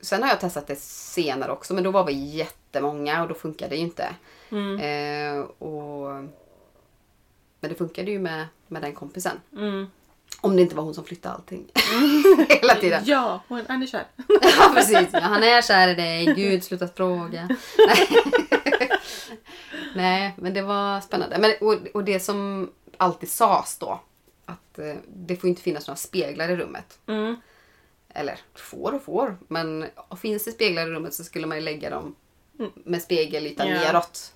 Speaker 2: sen har jag testat det senare också, men då var vi jättemånga och då funkade det ju inte.
Speaker 1: Mm.
Speaker 2: Ehm, och, men det funkade ju med, med den kompisen.
Speaker 1: Mm.
Speaker 2: Om det inte var hon som flyttade allting. Hela tiden.
Speaker 1: Ja, hon, han är kär.
Speaker 2: Ja, precis. Ja, han är kär i dig. Gud, sluta fråga. Nej. Men det var spännande. Men, och, och det som alltid sades då. Att eh, det får inte finnas några speglar i rummet.
Speaker 1: Mm.
Speaker 2: Eller får och får. Men finns det speglar i rummet så skulle man ju lägga dem med spegelytan
Speaker 1: Ja.
Speaker 2: neråt.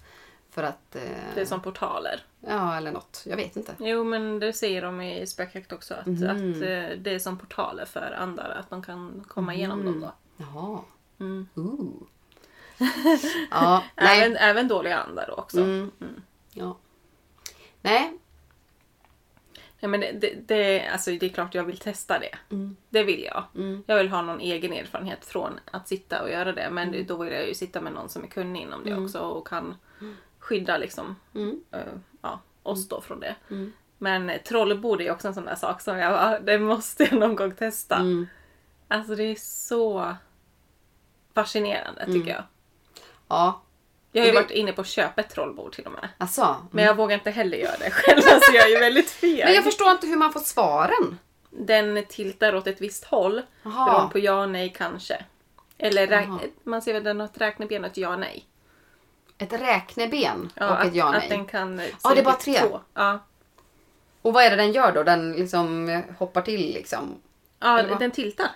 Speaker 2: För att... Eh,
Speaker 1: Det är som portaler.
Speaker 2: Ja, eller något. Jag vet inte.
Speaker 1: Jo, men det säger de i spökjakt också. Att,
Speaker 2: Mhm.
Speaker 1: att eh, det är som portaler för andar. Att de kan komma igenom dem då.
Speaker 2: Jaha.
Speaker 1: Mm.
Speaker 2: Ooh. ja, nej.
Speaker 1: Även, även dåliga andar då också.
Speaker 2: Mm. Ja. Nej.
Speaker 1: Ja, men det, det, det, alltså, det är klart jag vill testa det.
Speaker 2: Mm.
Speaker 1: Det vill jag.
Speaker 2: Mm.
Speaker 1: Jag vill ha någon egen erfarenhet från att sitta och göra det. Men det- då vill jag ju sitta med någon som är kunnig inom det också och kan skydda liksom,
Speaker 2: Mm.
Speaker 1: eh, ja, oss då från det.
Speaker 2: Mm.
Speaker 1: Men eh, trollbord är också en sån där sak som jag bara, det måste jag någon gång testa.
Speaker 2: Mm.
Speaker 1: Alltså det är så fascinerande tycker jag.
Speaker 2: Ja.
Speaker 1: Jag har ju
Speaker 2: det-
Speaker 1: varit inne på att köpa ett trollbord till och med.
Speaker 2: Alltså.
Speaker 1: Men jag vågar inte heller göra det själv. Alltså jag är ju väldigt fel.
Speaker 2: Men jag förstår inte hur man får svaren.
Speaker 1: Den tiltar åt ett visst håll. Beroende på ja, nej, kanske. Eller räk- man ser väl den har ett räkneben och ett ja, nej.
Speaker 2: Ett räkneben
Speaker 1: Ja,
Speaker 2: och
Speaker 1: att,
Speaker 2: ett ja
Speaker 1: att
Speaker 2: nej.
Speaker 1: den kan...
Speaker 2: Ja,
Speaker 1: se
Speaker 2: det är bara tre.
Speaker 1: två. Ja,
Speaker 2: Och vad är det den gör då? Den liksom hoppar till liksom?
Speaker 1: ja den tiltar.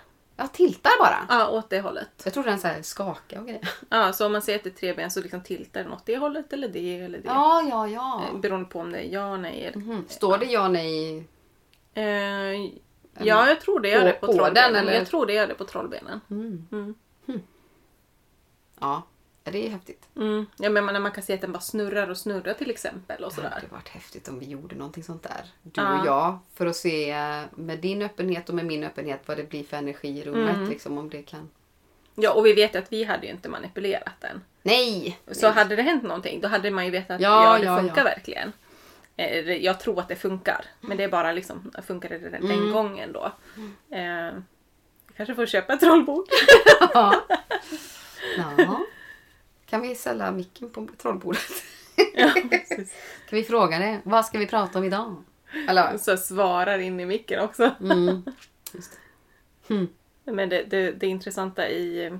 Speaker 2: Ja, tiltar bara.
Speaker 1: Ja, åt det hållet.
Speaker 2: Jag trodde den så här skakar och grejer.
Speaker 1: Ja, så om man ser att det är tre ben så liksom tiltar den åt det hållet eller det eller det.
Speaker 2: Ja, ja, ja.
Speaker 1: Eh, Beroende på om det är ja, nej eller...
Speaker 2: Mhm. Står det ja, nej?
Speaker 1: Eh, ja, jag tror det gör
Speaker 2: På-
Speaker 1: det på,
Speaker 2: på
Speaker 1: trollbenen.
Speaker 2: den, eller?
Speaker 1: Jag tror det gör det på trollbenen.
Speaker 2: Mm.
Speaker 1: Mm.
Speaker 2: Ja, det är häftigt.
Speaker 1: Mm. Ja, men när man kan se att den bara snurrar och snurrar till exempel och
Speaker 2: Det
Speaker 1: sådär.
Speaker 2: hade varit häftigt om vi gjorde någonting sånt där. Du
Speaker 1: Ja.
Speaker 2: och jag. För att se eh, med din öppenhet och med min öppenhet vad det blir för energi i rummet.
Speaker 1: Mm.
Speaker 2: Liksom, om det kan...
Speaker 1: Ja, och vi vet ju att vi hade ju inte manipulerat den.
Speaker 2: Nej!
Speaker 1: Så hade det hänt någonting, då hade man ju vetat att
Speaker 2: Ja,
Speaker 1: ja, det
Speaker 2: ja,
Speaker 1: funkar
Speaker 2: ja.
Speaker 1: verkligen. Eh, det- Jag tror att det funkar, men det är bara liksom, funkar det den, den
Speaker 2: Mm.
Speaker 1: gången då? Eh, vi kanske får köpa ett trollbord.
Speaker 2: Ja. ja. Kan vi sälja micken på trollbordet?
Speaker 1: ja, precis.
Speaker 2: Kan vi fråga det? Vad ska vi prata om idag? Eller?
Speaker 1: Så svarar in i micken också.
Speaker 2: Mm. Det. Mm.
Speaker 1: Men det, det, det intressanta i...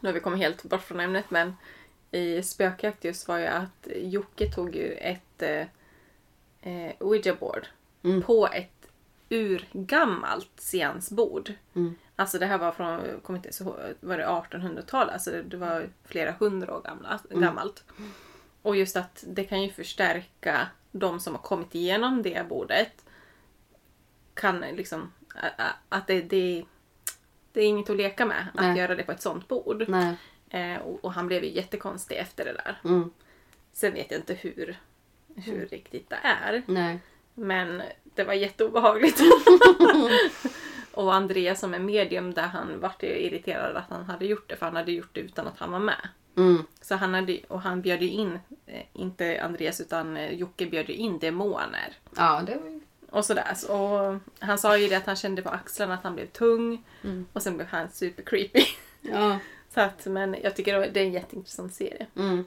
Speaker 1: Nu har vi kommit helt bort från ämnet men i spökjakt just var ju att Jocke tog ju ett eh, eh, ouija-board
Speaker 2: Mm.
Speaker 1: på ett urgammalt seansbord.
Speaker 2: Mm.
Speaker 1: Alltså det här var från, kommer inte så var det 1800-tal, alltså det, var flera hundra år gamla, gammalt. Och just att det kan ju förstärka de som har kommit igenom det bordet. Kan liksom, att det, det, det är inget att leka med att
Speaker 2: Nej.
Speaker 1: göra det på ett sånt bord. Eh, och, och han blev ju jättekonstig efter det där.
Speaker 2: Mm.
Speaker 1: Sen vet jag inte hur, hur riktigt det är.
Speaker 2: Nej.
Speaker 1: Men det var jätteobehagligt. och Andreas som är medium där han vart irriterad att han hade gjort det för han hade gjort det utan att han var med.
Speaker 2: Mm.
Speaker 1: Så han hade, och han bjöd ju in, eh, inte Andreas utan eh, Jocke bjöd ju in demoner.
Speaker 2: Ja, det var.
Speaker 1: Och sådär. Så, och han sa ju det att han kände på axlarna att han blev tung.
Speaker 2: Mm.
Speaker 1: Och sen blev han super creepy.
Speaker 2: Ja.
Speaker 1: Så att, men jag tycker det är en jätteintressant serie.
Speaker 2: Mm.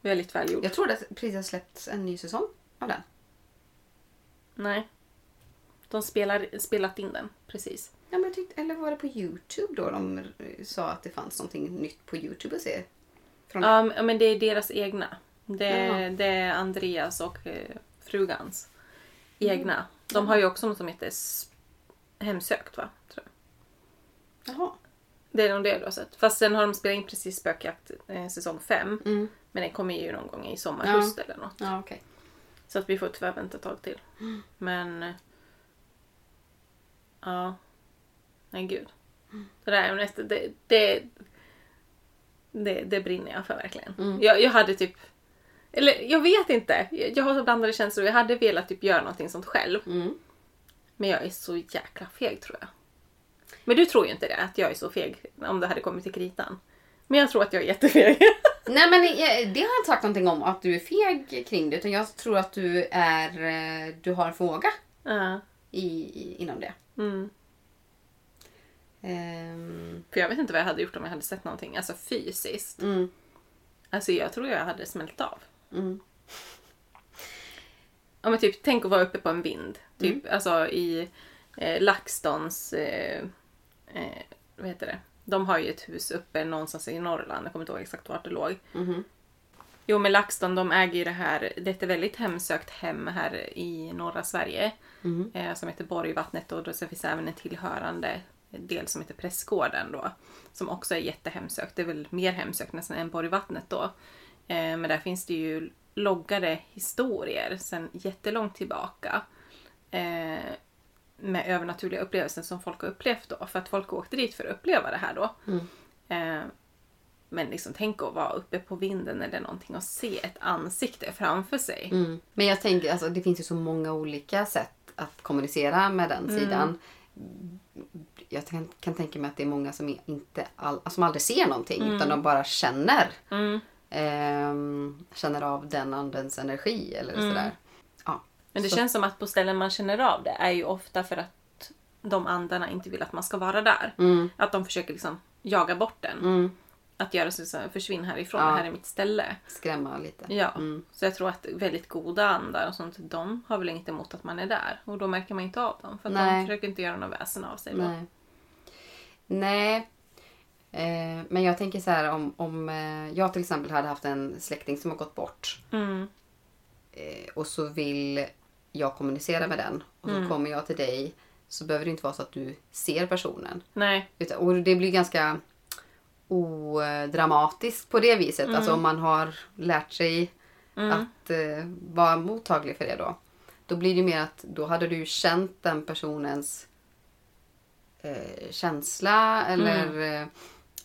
Speaker 1: Väldigt välgjord.
Speaker 2: Jag tror det precis har släppts en ny säsong av den.
Speaker 1: Nej. De spelar, spelat in den, precis.
Speaker 2: Ja, men jag tyckte, eller var det på Youtube då de eh, sa att det fanns någonting nytt på Youtube att se? Från
Speaker 1: Ja, men- det är deras egna. Det, det är Andreas och eh, frugans egna. De har ju också något som heter Hemsökt, va? Tror jag.
Speaker 2: Jaha.
Speaker 1: Det är nog det du har sett. Fast sen har de spelat in precis Spökjakt eh, säsong 5.
Speaker 2: Mm.
Speaker 1: Men den kommer ju någon gång i sommar,
Speaker 2: Ja.
Speaker 1: höst eller något.
Speaker 2: Ja, okej.
Speaker 1: Så att vi får tyvärr vänta ett tag till. Men... Ja. Nej, gud. Det där är. Det, det, det, det brinner jag för verkligen.
Speaker 2: Mm.
Speaker 1: Jag, jag hade typ... Eller jag vet inte. Jag har så blandade känslor. Jag hade velat typ göra någonting sånt själv.
Speaker 2: Mm.
Speaker 1: Men jag är så jäkla feg tror jag. Men du tror ju inte det, att jag är så feg om det hade kommit till kritan. Men jag tror att jag är jättefeg.
Speaker 2: Nej men det har jag inte sagt någonting om att du är feg kring det utan jag tror att du är eh, du har en förmåga
Speaker 1: Ja.
Speaker 2: I, i, inom det.
Speaker 1: mm.
Speaker 2: Ehm,
Speaker 1: För jag vet inte vad jag hade gjort om jag hade sett någonting, alltså fysiskt.
Speaker 2: mm,
Speaker 1: Alltså jag tror jag hade smält av.
Speaker 2: mm,
Speaker 1: Ja men typ, tänk att vara uppe på en vind. Typ alltså i eh, LaxTons, eh, eh, vad heter det? De har ju ett hus uppe någonstans i Norrland, jag kommer inte ihåg exakt vart det låg.
Speaker 2: mhm,
Speaker 1: Jo men LaxTon de äger ju det här, det är ett väldigt hemsökt hem här i norra Sverige.
Speaker 2: mhm,
Speaker 1: eh, som heter Borgvattnet och då så finns även en tillhörande del som heter Prästgården då. Som också är jättehemsökt. Det är väl mer hemsökt nästan än Borgvattnet då. Eh, men där finns det ju loggade historier sedan jättelångt tillbaka. Eh, med övernaturliga upplevelser som folk har upplevt då. För att folk åkte dit för att uppleva det här då.
Speaker 2: Mm.
Speaker 1: Eh, men liksom tänk att vara uppe på vinden eller någonting och se ett ansikte framför sig.
Speaker 2: mm. Men jag tänker, alltså, det finns ju så många olika sätt att kommunicera med den sidan. Jag kan, kan tänka mig att det är många som inte all, som aldrig ser någonting utan de bara känner.
Speaker 1: Mm.
Speaker 2: ehm, känner av den andens energi eller sådär. Ja.
Speaker 1: Men det
Speaker 2: Så-
Speaker 1: känns som att på ställen man känner av det är ju ofta för att de andarna inte vill att man ska vara där.
Speaker 2: Mm,
Speaker 1: Att de försöker liksom jaga bort den. Att göra så att försvinn härifrån,
Speaker 2: Ja.
Speaker 1: det här är mitt ställe.
Speaker 2: skrämma lite.
Speaker 1: Ja,
Speaker 2: Mm.
Speaker 1: så jag tror att väldigt goda andar och sånt, de har väl inget emot att man är där. Och då märker man inte av dem. För de försöker inte göra något väsen av sig.
Speaker 2: Nej. Nej. Eh, men jag tänker så här om, om eh, jag till exempel hade haft en släkting som har gått bort.
Speaker 1: Mm.
Speaker 2: Eh, och så vill jag kommunicera med den. Och så
Speaker 1: Mm.
Speaker 2: kommer jag till dig. Så behöver det inte vara så att du ser personen.
Speaker 1: Nej.
Speaker 2: Utan, och det blir ganska odramatiskt på det viset. Alltså om man har lärt sig
Speaker 1: Mm.
Speaker 2: att eh, vara mottaglig för det då. Då blir det mer att då hade du känt den personens eh, känsla eller
Speaker 1: Mm.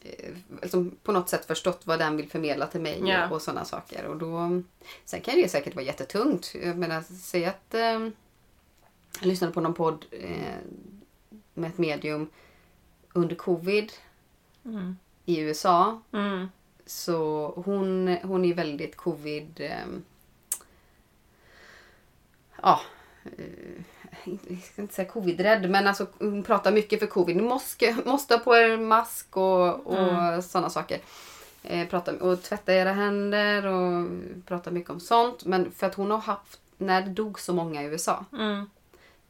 Speaker 2: eh, liksom på något sätt förstått vad den vill förmedla till mig och, och sådana saker. Och då, sen kan det säkert vara jättetungt. Jag menar, säg att eh, jag lyssnade på någon podd eh, med ett medium under covid
Speaker 1: Mm.
Speaker 2: I USA.
Speaker 1: Mm.
Speaker 2: Så hon, hon är väldigt covid... Eh, ja. Jag ska inte säga covid-rädd, men alltså, hon pratar mycket för covid. Ni måste, måste ha på er mask och, och
Speaker 1: Mm.
Speaker 2: sådana saker. Eh, prata, och tvätta era händer och prata mycket om sånt. Men för att hon har haft, när det dog så många i USA
Speaker 1: Mm.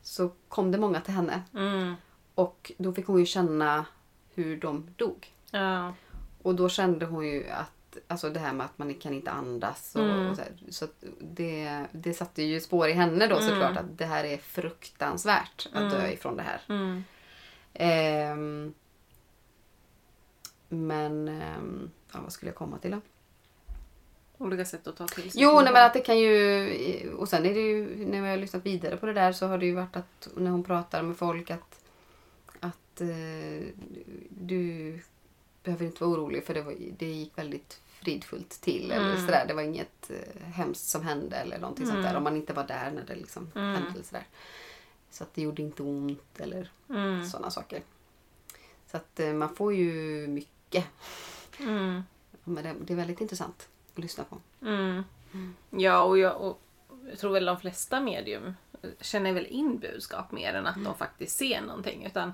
Speaker 2: så kom det många till henne.
Speaker 1: Mm.
Speaker 2: Och då fick hon ju känna hur de dog.
Speaker 1: Ja.
Speaker 2: Och då kände hon ju att Alltså det här med att man kan inte andas och,
Speaker 1: Mm.
Speaker 2: och så, här, så det, det satte ju spår i henne då
Speaker 1: Mm.
Speaker 2: såklart att det här är fruktansvärt att dö
Speaker 1: Mm.
Speaker 2: ifrån det här.
Speaker 1: Mm.
Speaker 2: Ehm, men ehm, ja, vad skulle jag komma till då?
Speaker 1: Olika sätt att ta till sig.
Speaker 2: Jo, nej, men att det kan ju... Och sen är det ju, när jag har lyssnat vidare på det där så har det ju varit att när hon pratar med folk att, att eh, du behöver inte vara orolig för det, var, det gick väldigt fridfullt till. Eller
Speaker 1: Mm.
Speaker 2: sådär. Det var inget eh, hemskt som hände eller någonting sånt där.
Speaker 1: Mm.
Speaker 2: Om man inte var där när det liksom
Speaker 1: Mm.
Speaker 2: hände. Eller sådär. Så att det gjorde inte ont eller
Speaker 1: Mm.
Speaker 2: sådana saker. Så att eh, man får ju mycket.
Speaker 1: Mm.
Speaker 2: Men det, det är väldigt intressant att lyssna på.
Speaker 1: Mm. Ja, och jag, och jag tror väl de flesta medium känner väl in budskap mer än att de faktiskt ser någonting. Utan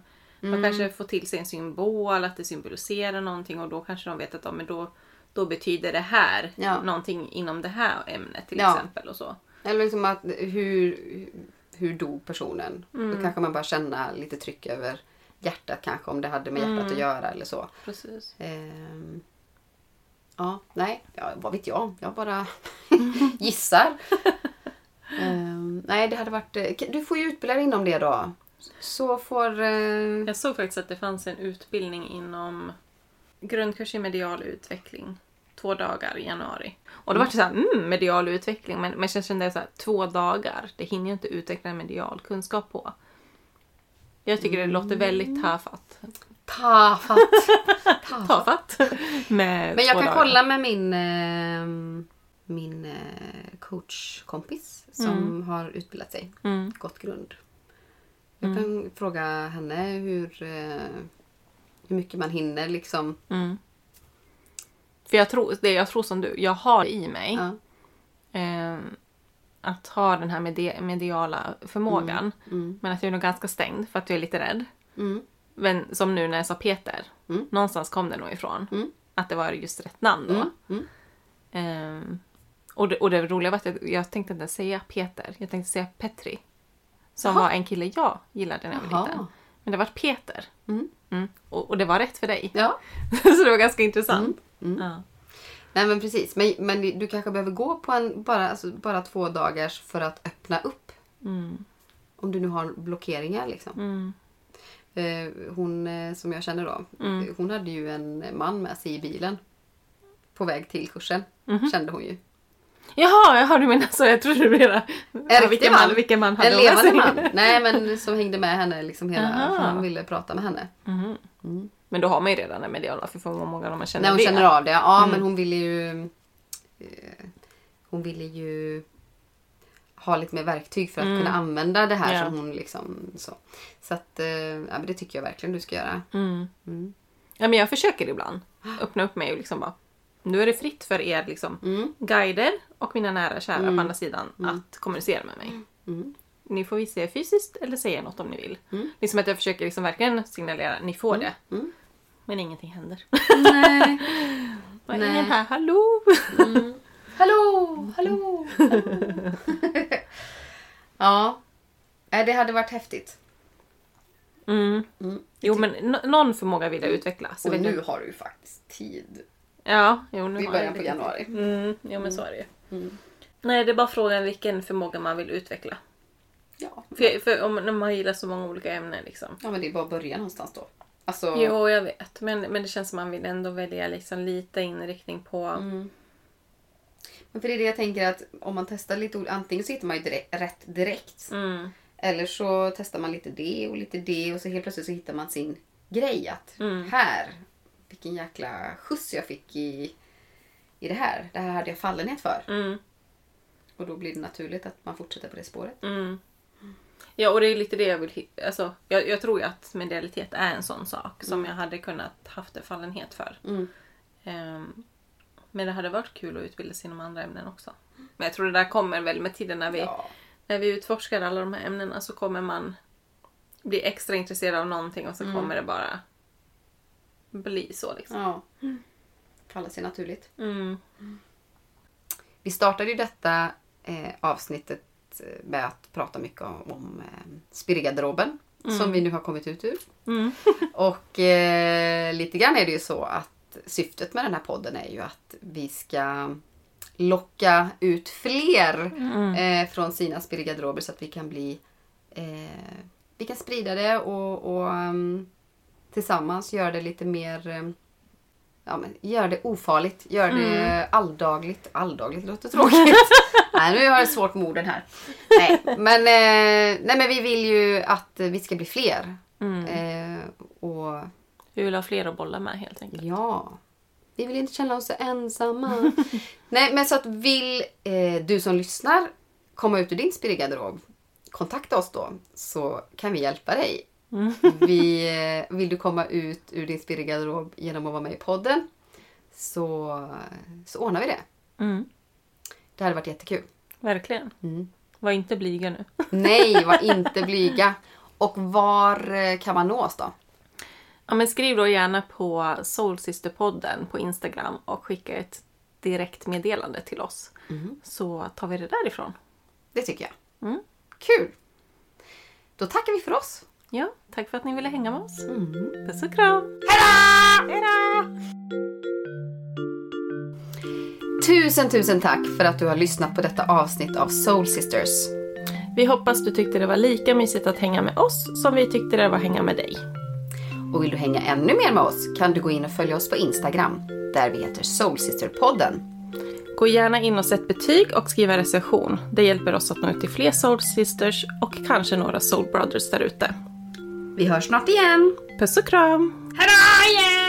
Speaker 1: man kanske får till sig en symbol, att det symboliserar någonting och då kanske de vet att ja, men då, då betyder det här
Speaker 2: Ja.
Speaker 1: någonting inom det här ämnet till
Speaker 2: Ja.
Speaker 1: exempel. och så.
Speaker 2: Eller liksom att hur, hur dog personen?
Speaker 1: Mm.
Speaker 2: Då kanske man bara känna lite tryck över hjärtat kanske om det hade med hjärtat
Speaker 1: Mm.
Speaker 2: att göra eller så.
Speaker 1: Precis.
Speaker 2: Ehm, ja, nej, ja, vad vet jag? Jag bara gissar. Ehm, nej, det hade varit... eh, Du får ju utbilda dig inom det då. Så får... eh,
Speaker 1: Jag såg faktiskt att det fanns en utbildning inom grundkurs i medial utveckling. Två dagar i januari. Och då var det så här, mm, medial utveckling. Men, men jag kände så här, två dagar, det hinner ju inte utveckla medial kunskap på. Jag tycker det låter väldigt tafatt.
Speaker 2: tafatt. tafatt.
Speaker 1: Tafatt. Med
Speaker 2: Men jag kan
Speaker 1: dagar.
Speaker 2: kolla med min, eh, min eh, coachkompis som har utbildat sig.
Speaker 1: Mm.
Speaker 2: Gått grund. Jag kan fråga henne hur, eh, hur mycket man hinner liksom.
Speaker 1: Mm. För jag tror, det jag tror som du, jag har i mig
Speaker 2: Ja.
Speaker 1: eh, att ha den här medi- mediala förmågan.
Speaker 2: Mm.
Speaker 1: Men att jag är nog ganska stängd för att jag är lite rädd.
Speaker 2: Mm.
Speaker 1: Men som nu när jag sa Peter.
Speaker 2: Mm.
Speaker 1: Någonstans kom det nog ifrån.
Speaker 2: Mm.
Speaker 1: Att det var just rätt namn då.
Speaker 2: Mm. Mm.
Speaker 1: Ehm, och, det, och det roliga var att jag, jag tänkte inte säga Peter. Jag tänkte säga Petri. Som
Speaker 2: Jaha.
Speaker 1: var en kille jag gillade när jag var
Speaker 2: Jaha.
Speaker 1: liten. Men det var Peter.
Speaker 2: Mm.
Speaker 1: Mm. Och, och det var rätt för dig.
Speaker 2: Ja.
Speaker 1: Så det var ganska intressant.
Speaker 2: Mm.
Speaker 1: Ja.
Speaker 2: Nej men precis. Men, men du kanske behöver gå på en bara, alltså, bara två dagars för att öppna upp.
Speaker 1: Mm.
Speaker 2: Om du nu har blockeringar liksom.
Speaker 1: Mm.
Speaker 2: Eh, hon eh, som jag känner då.
Speaker 1: Mm.
Speaker 2: Hon hade ju en man med sig i bilen. På väg till kursen.
Speaker 1: Mhm.
Speaker 2: Kände hon ju.
Speaker 1: Jaha, jaha, du menar så. Jag trodde du menade
Speaker 2: En
Speaker 1: vilken
Speaker 2: man.
Speaker 1: man, vilken man hade
Speaker 2: En levande man. Nej men som hängde med henne liksom hela.
Speaker 1: Aha.
Speaker 2: För han ville prata med henne.
Speaker 1: Mhm.
Speaker 2: Mm.
Speaker 1: Men då har man ju redan en mediala förmåga om man känner
Speaker 2: När hon
Speaker 1: det.
Speaker 2: känner av det. Ja
Speaker 1: Mm.
Speaker 2: men hon ville ju... Eh, hon ville ju ha lite mer verktyg för att
Speaker 1: Mm.
Speaker 2: kunna använda det här
Speaker 1: Ja.
Speaker 2: som hon liksom så. Så att eh, ja, men det tycker jag verkligen du ska göra.
Speaker 1: Mm.
Speaker 2: Mm.
Speaker 1: Ja, men jag försöker ibland öppna upp mig och liksom bara nu är det fritt för er liksom,
Speaker 2: Mm.
Speaker 1: guider och mina nära och kära
Speaker 2: Mm.
Speaker 1: på andra sidan
Speaker 2: Mm.
Speaker 1: att kommunicera med mig.
Speaker 2: Mm.
Speaker 1: Ni får visa er fysiskt eller säga något om ni vill.
Speaker 2: Mm.
Speaker 1: Liksom att jag försöker liksom verkligen signalera ni får det.
Speaker 2: Mm.
Speaker 1: Men ingenting händer.
Speaker 2: Nej.
Speaker 1: Är
Speaker 2: Nej.
Speaker 1: ingen här? Hallå!
Speaker 2: Mm. Hallå, hallå, hallå. ja, Nej, det hade varit häftigt.
Speaker 1: Mm.
Speaker 2: Mm.
Speaker 1: Jo men någon förmåga vill jag utveckla. Så
Speaker 2: Och nu
Speaker 1: jag.
Speaker 2: har du ju faktiskt tid.
Speaker 1: Ja, jo, nu
Speaker 2: I början på januari.
Speaker 1: Mm, jo men så är det ju.
Speaker 2: Mm.
Speaker 1: Nej, det är bara frågan vilken förmåga man vill utveckla.
Speaker 2: Ja.
Speaker 1: För, för om när man gillar så många olika ämnen liksom.
Speaker 2: ja, men det är bara att börja någonstans då. Alltså,
Speaker 1: Jo, jag vet. Men, men det känns som man vill ändå välja liksom lite inriktning på...
Speaker 2: Mm. Men för det är det jag tänker att om man testar lite antingen så hittar man ju direkt, rätt direkt.
Speaker 1: Mm.
Speaker 2: Eller så testar man lite det och lite det och så helt plötsligt så hittar man sin grej. Att
Speaker 1: Mm.
Speaker 2: här, vilken jäkla skjuts jag fick i, i det här. Det här hade jag fallenhet för.
Speaker 1: Mm.
Speaker 2: Och då blir det naturligt att man fortsätter på det spåret.
Speaker 1: Mm. Ja, och det är lite det jag vill. Alltså, jag, jag tror ju att medialitet är en sån sak som jag hade kunnat haft en fallenhet för.
Speaker 2: Mm.
Speaker 1: Ehm, men det hade varit kul att utbilda sig inom andra ämnen också. Men jag tror det där kommer väl med tiden när vi,
Speaker 2: Ja.
Speaker 1: när vi utforskar alla de här ämnena så kommer man bli extra intresserad av någonting och så kommer det bara bli så liksom.
Speaker 2: ja. Faller sig naturligt.
Speaker 1: Mm.
Speaker 2: Vi startade ju detta eh, avsnittet eh, med att prata mycket om, om eh, spirrgarderoben. Som vi nu har kommit ut ur.
Speaker 1: Mm.
Speaker 2: Och eh, lite grann är det ju så att syftet med den här podden är ju att vi ska locka ut fler
Speaker 1: Mm.
Speaker 2: eh, från sina spirrgarderober så att vi kan bli eh, vi kan sprida det och, och um, tillsammans göra det lite mer um, ja, men gör det ofarligt. Gör det alldagligt. Alldagligt låter tråkigt. nej, nu har jag svårt med orden här. Nej, men, eh, nej, men vi vill ju att vi ska bli fler. Eh, och
Speaker 1: Vi vill ha fler att bolla med helt enkelt.
Speaker 2: ja, vi vill inte känna oss så ensamma. nej, men så att vill eh, du som lyssnar komma ut ur din spirrgarderob, kontakta oss då så kan vi hjälpa dig. Vi, eh, vill du komma ut ur din spirrgarderob genom att vara med i podden så, så ordnar vi det.
Speaker 1: Mm.
Speaker 2: Det hade varit jättekul.
Speaker 1: Verkligen.
Speaker 2: Mm.
Speaker 1: Var inte blyga nu.
Speaker 2: Nej, var inte blyga. Och var eh, kan man nå oss då?
Speaker 1: Ja, men skriv då gärna på Soulsisterpodden på Instagram och skicka ett direktmeddelande till oss. Så tar vi det därifrån.
Speaker 2: Det tycker jag.
Speaker 1: Mm.
Speaker 2: Kul! Då tackar vi för oss.
Speaker 1: Ja, tack för att ni ville hänga med oss. Puss och kram!
Speaker 2: Hejdå!
Speaker 1: Hejdå!
Speaker 2: Tusen, tusen tack för att du har lyssnat på detta avsnitt av Soul Sisters.
Speaker 1: Vi hoppas du tyckte det var lika mysigt att hänga med oss som vi tyckte det var att hänga med dig.
Speaker 2: Och vill du hänga ännu mer med oss kan du gå in och följa oss på Instagram där vi heter Soul Sister-podden.
Speaker 1: Gå gärna in och sätt betyg och skriv en recension. Det hjälper oss att nå ut till fler Soul Sisters och kanske några Soul Brothers där ute.
Speaker 2: Vi hörs snart igen.
Speaker 1: Puss och kram!
Speaker 2: Hejdå!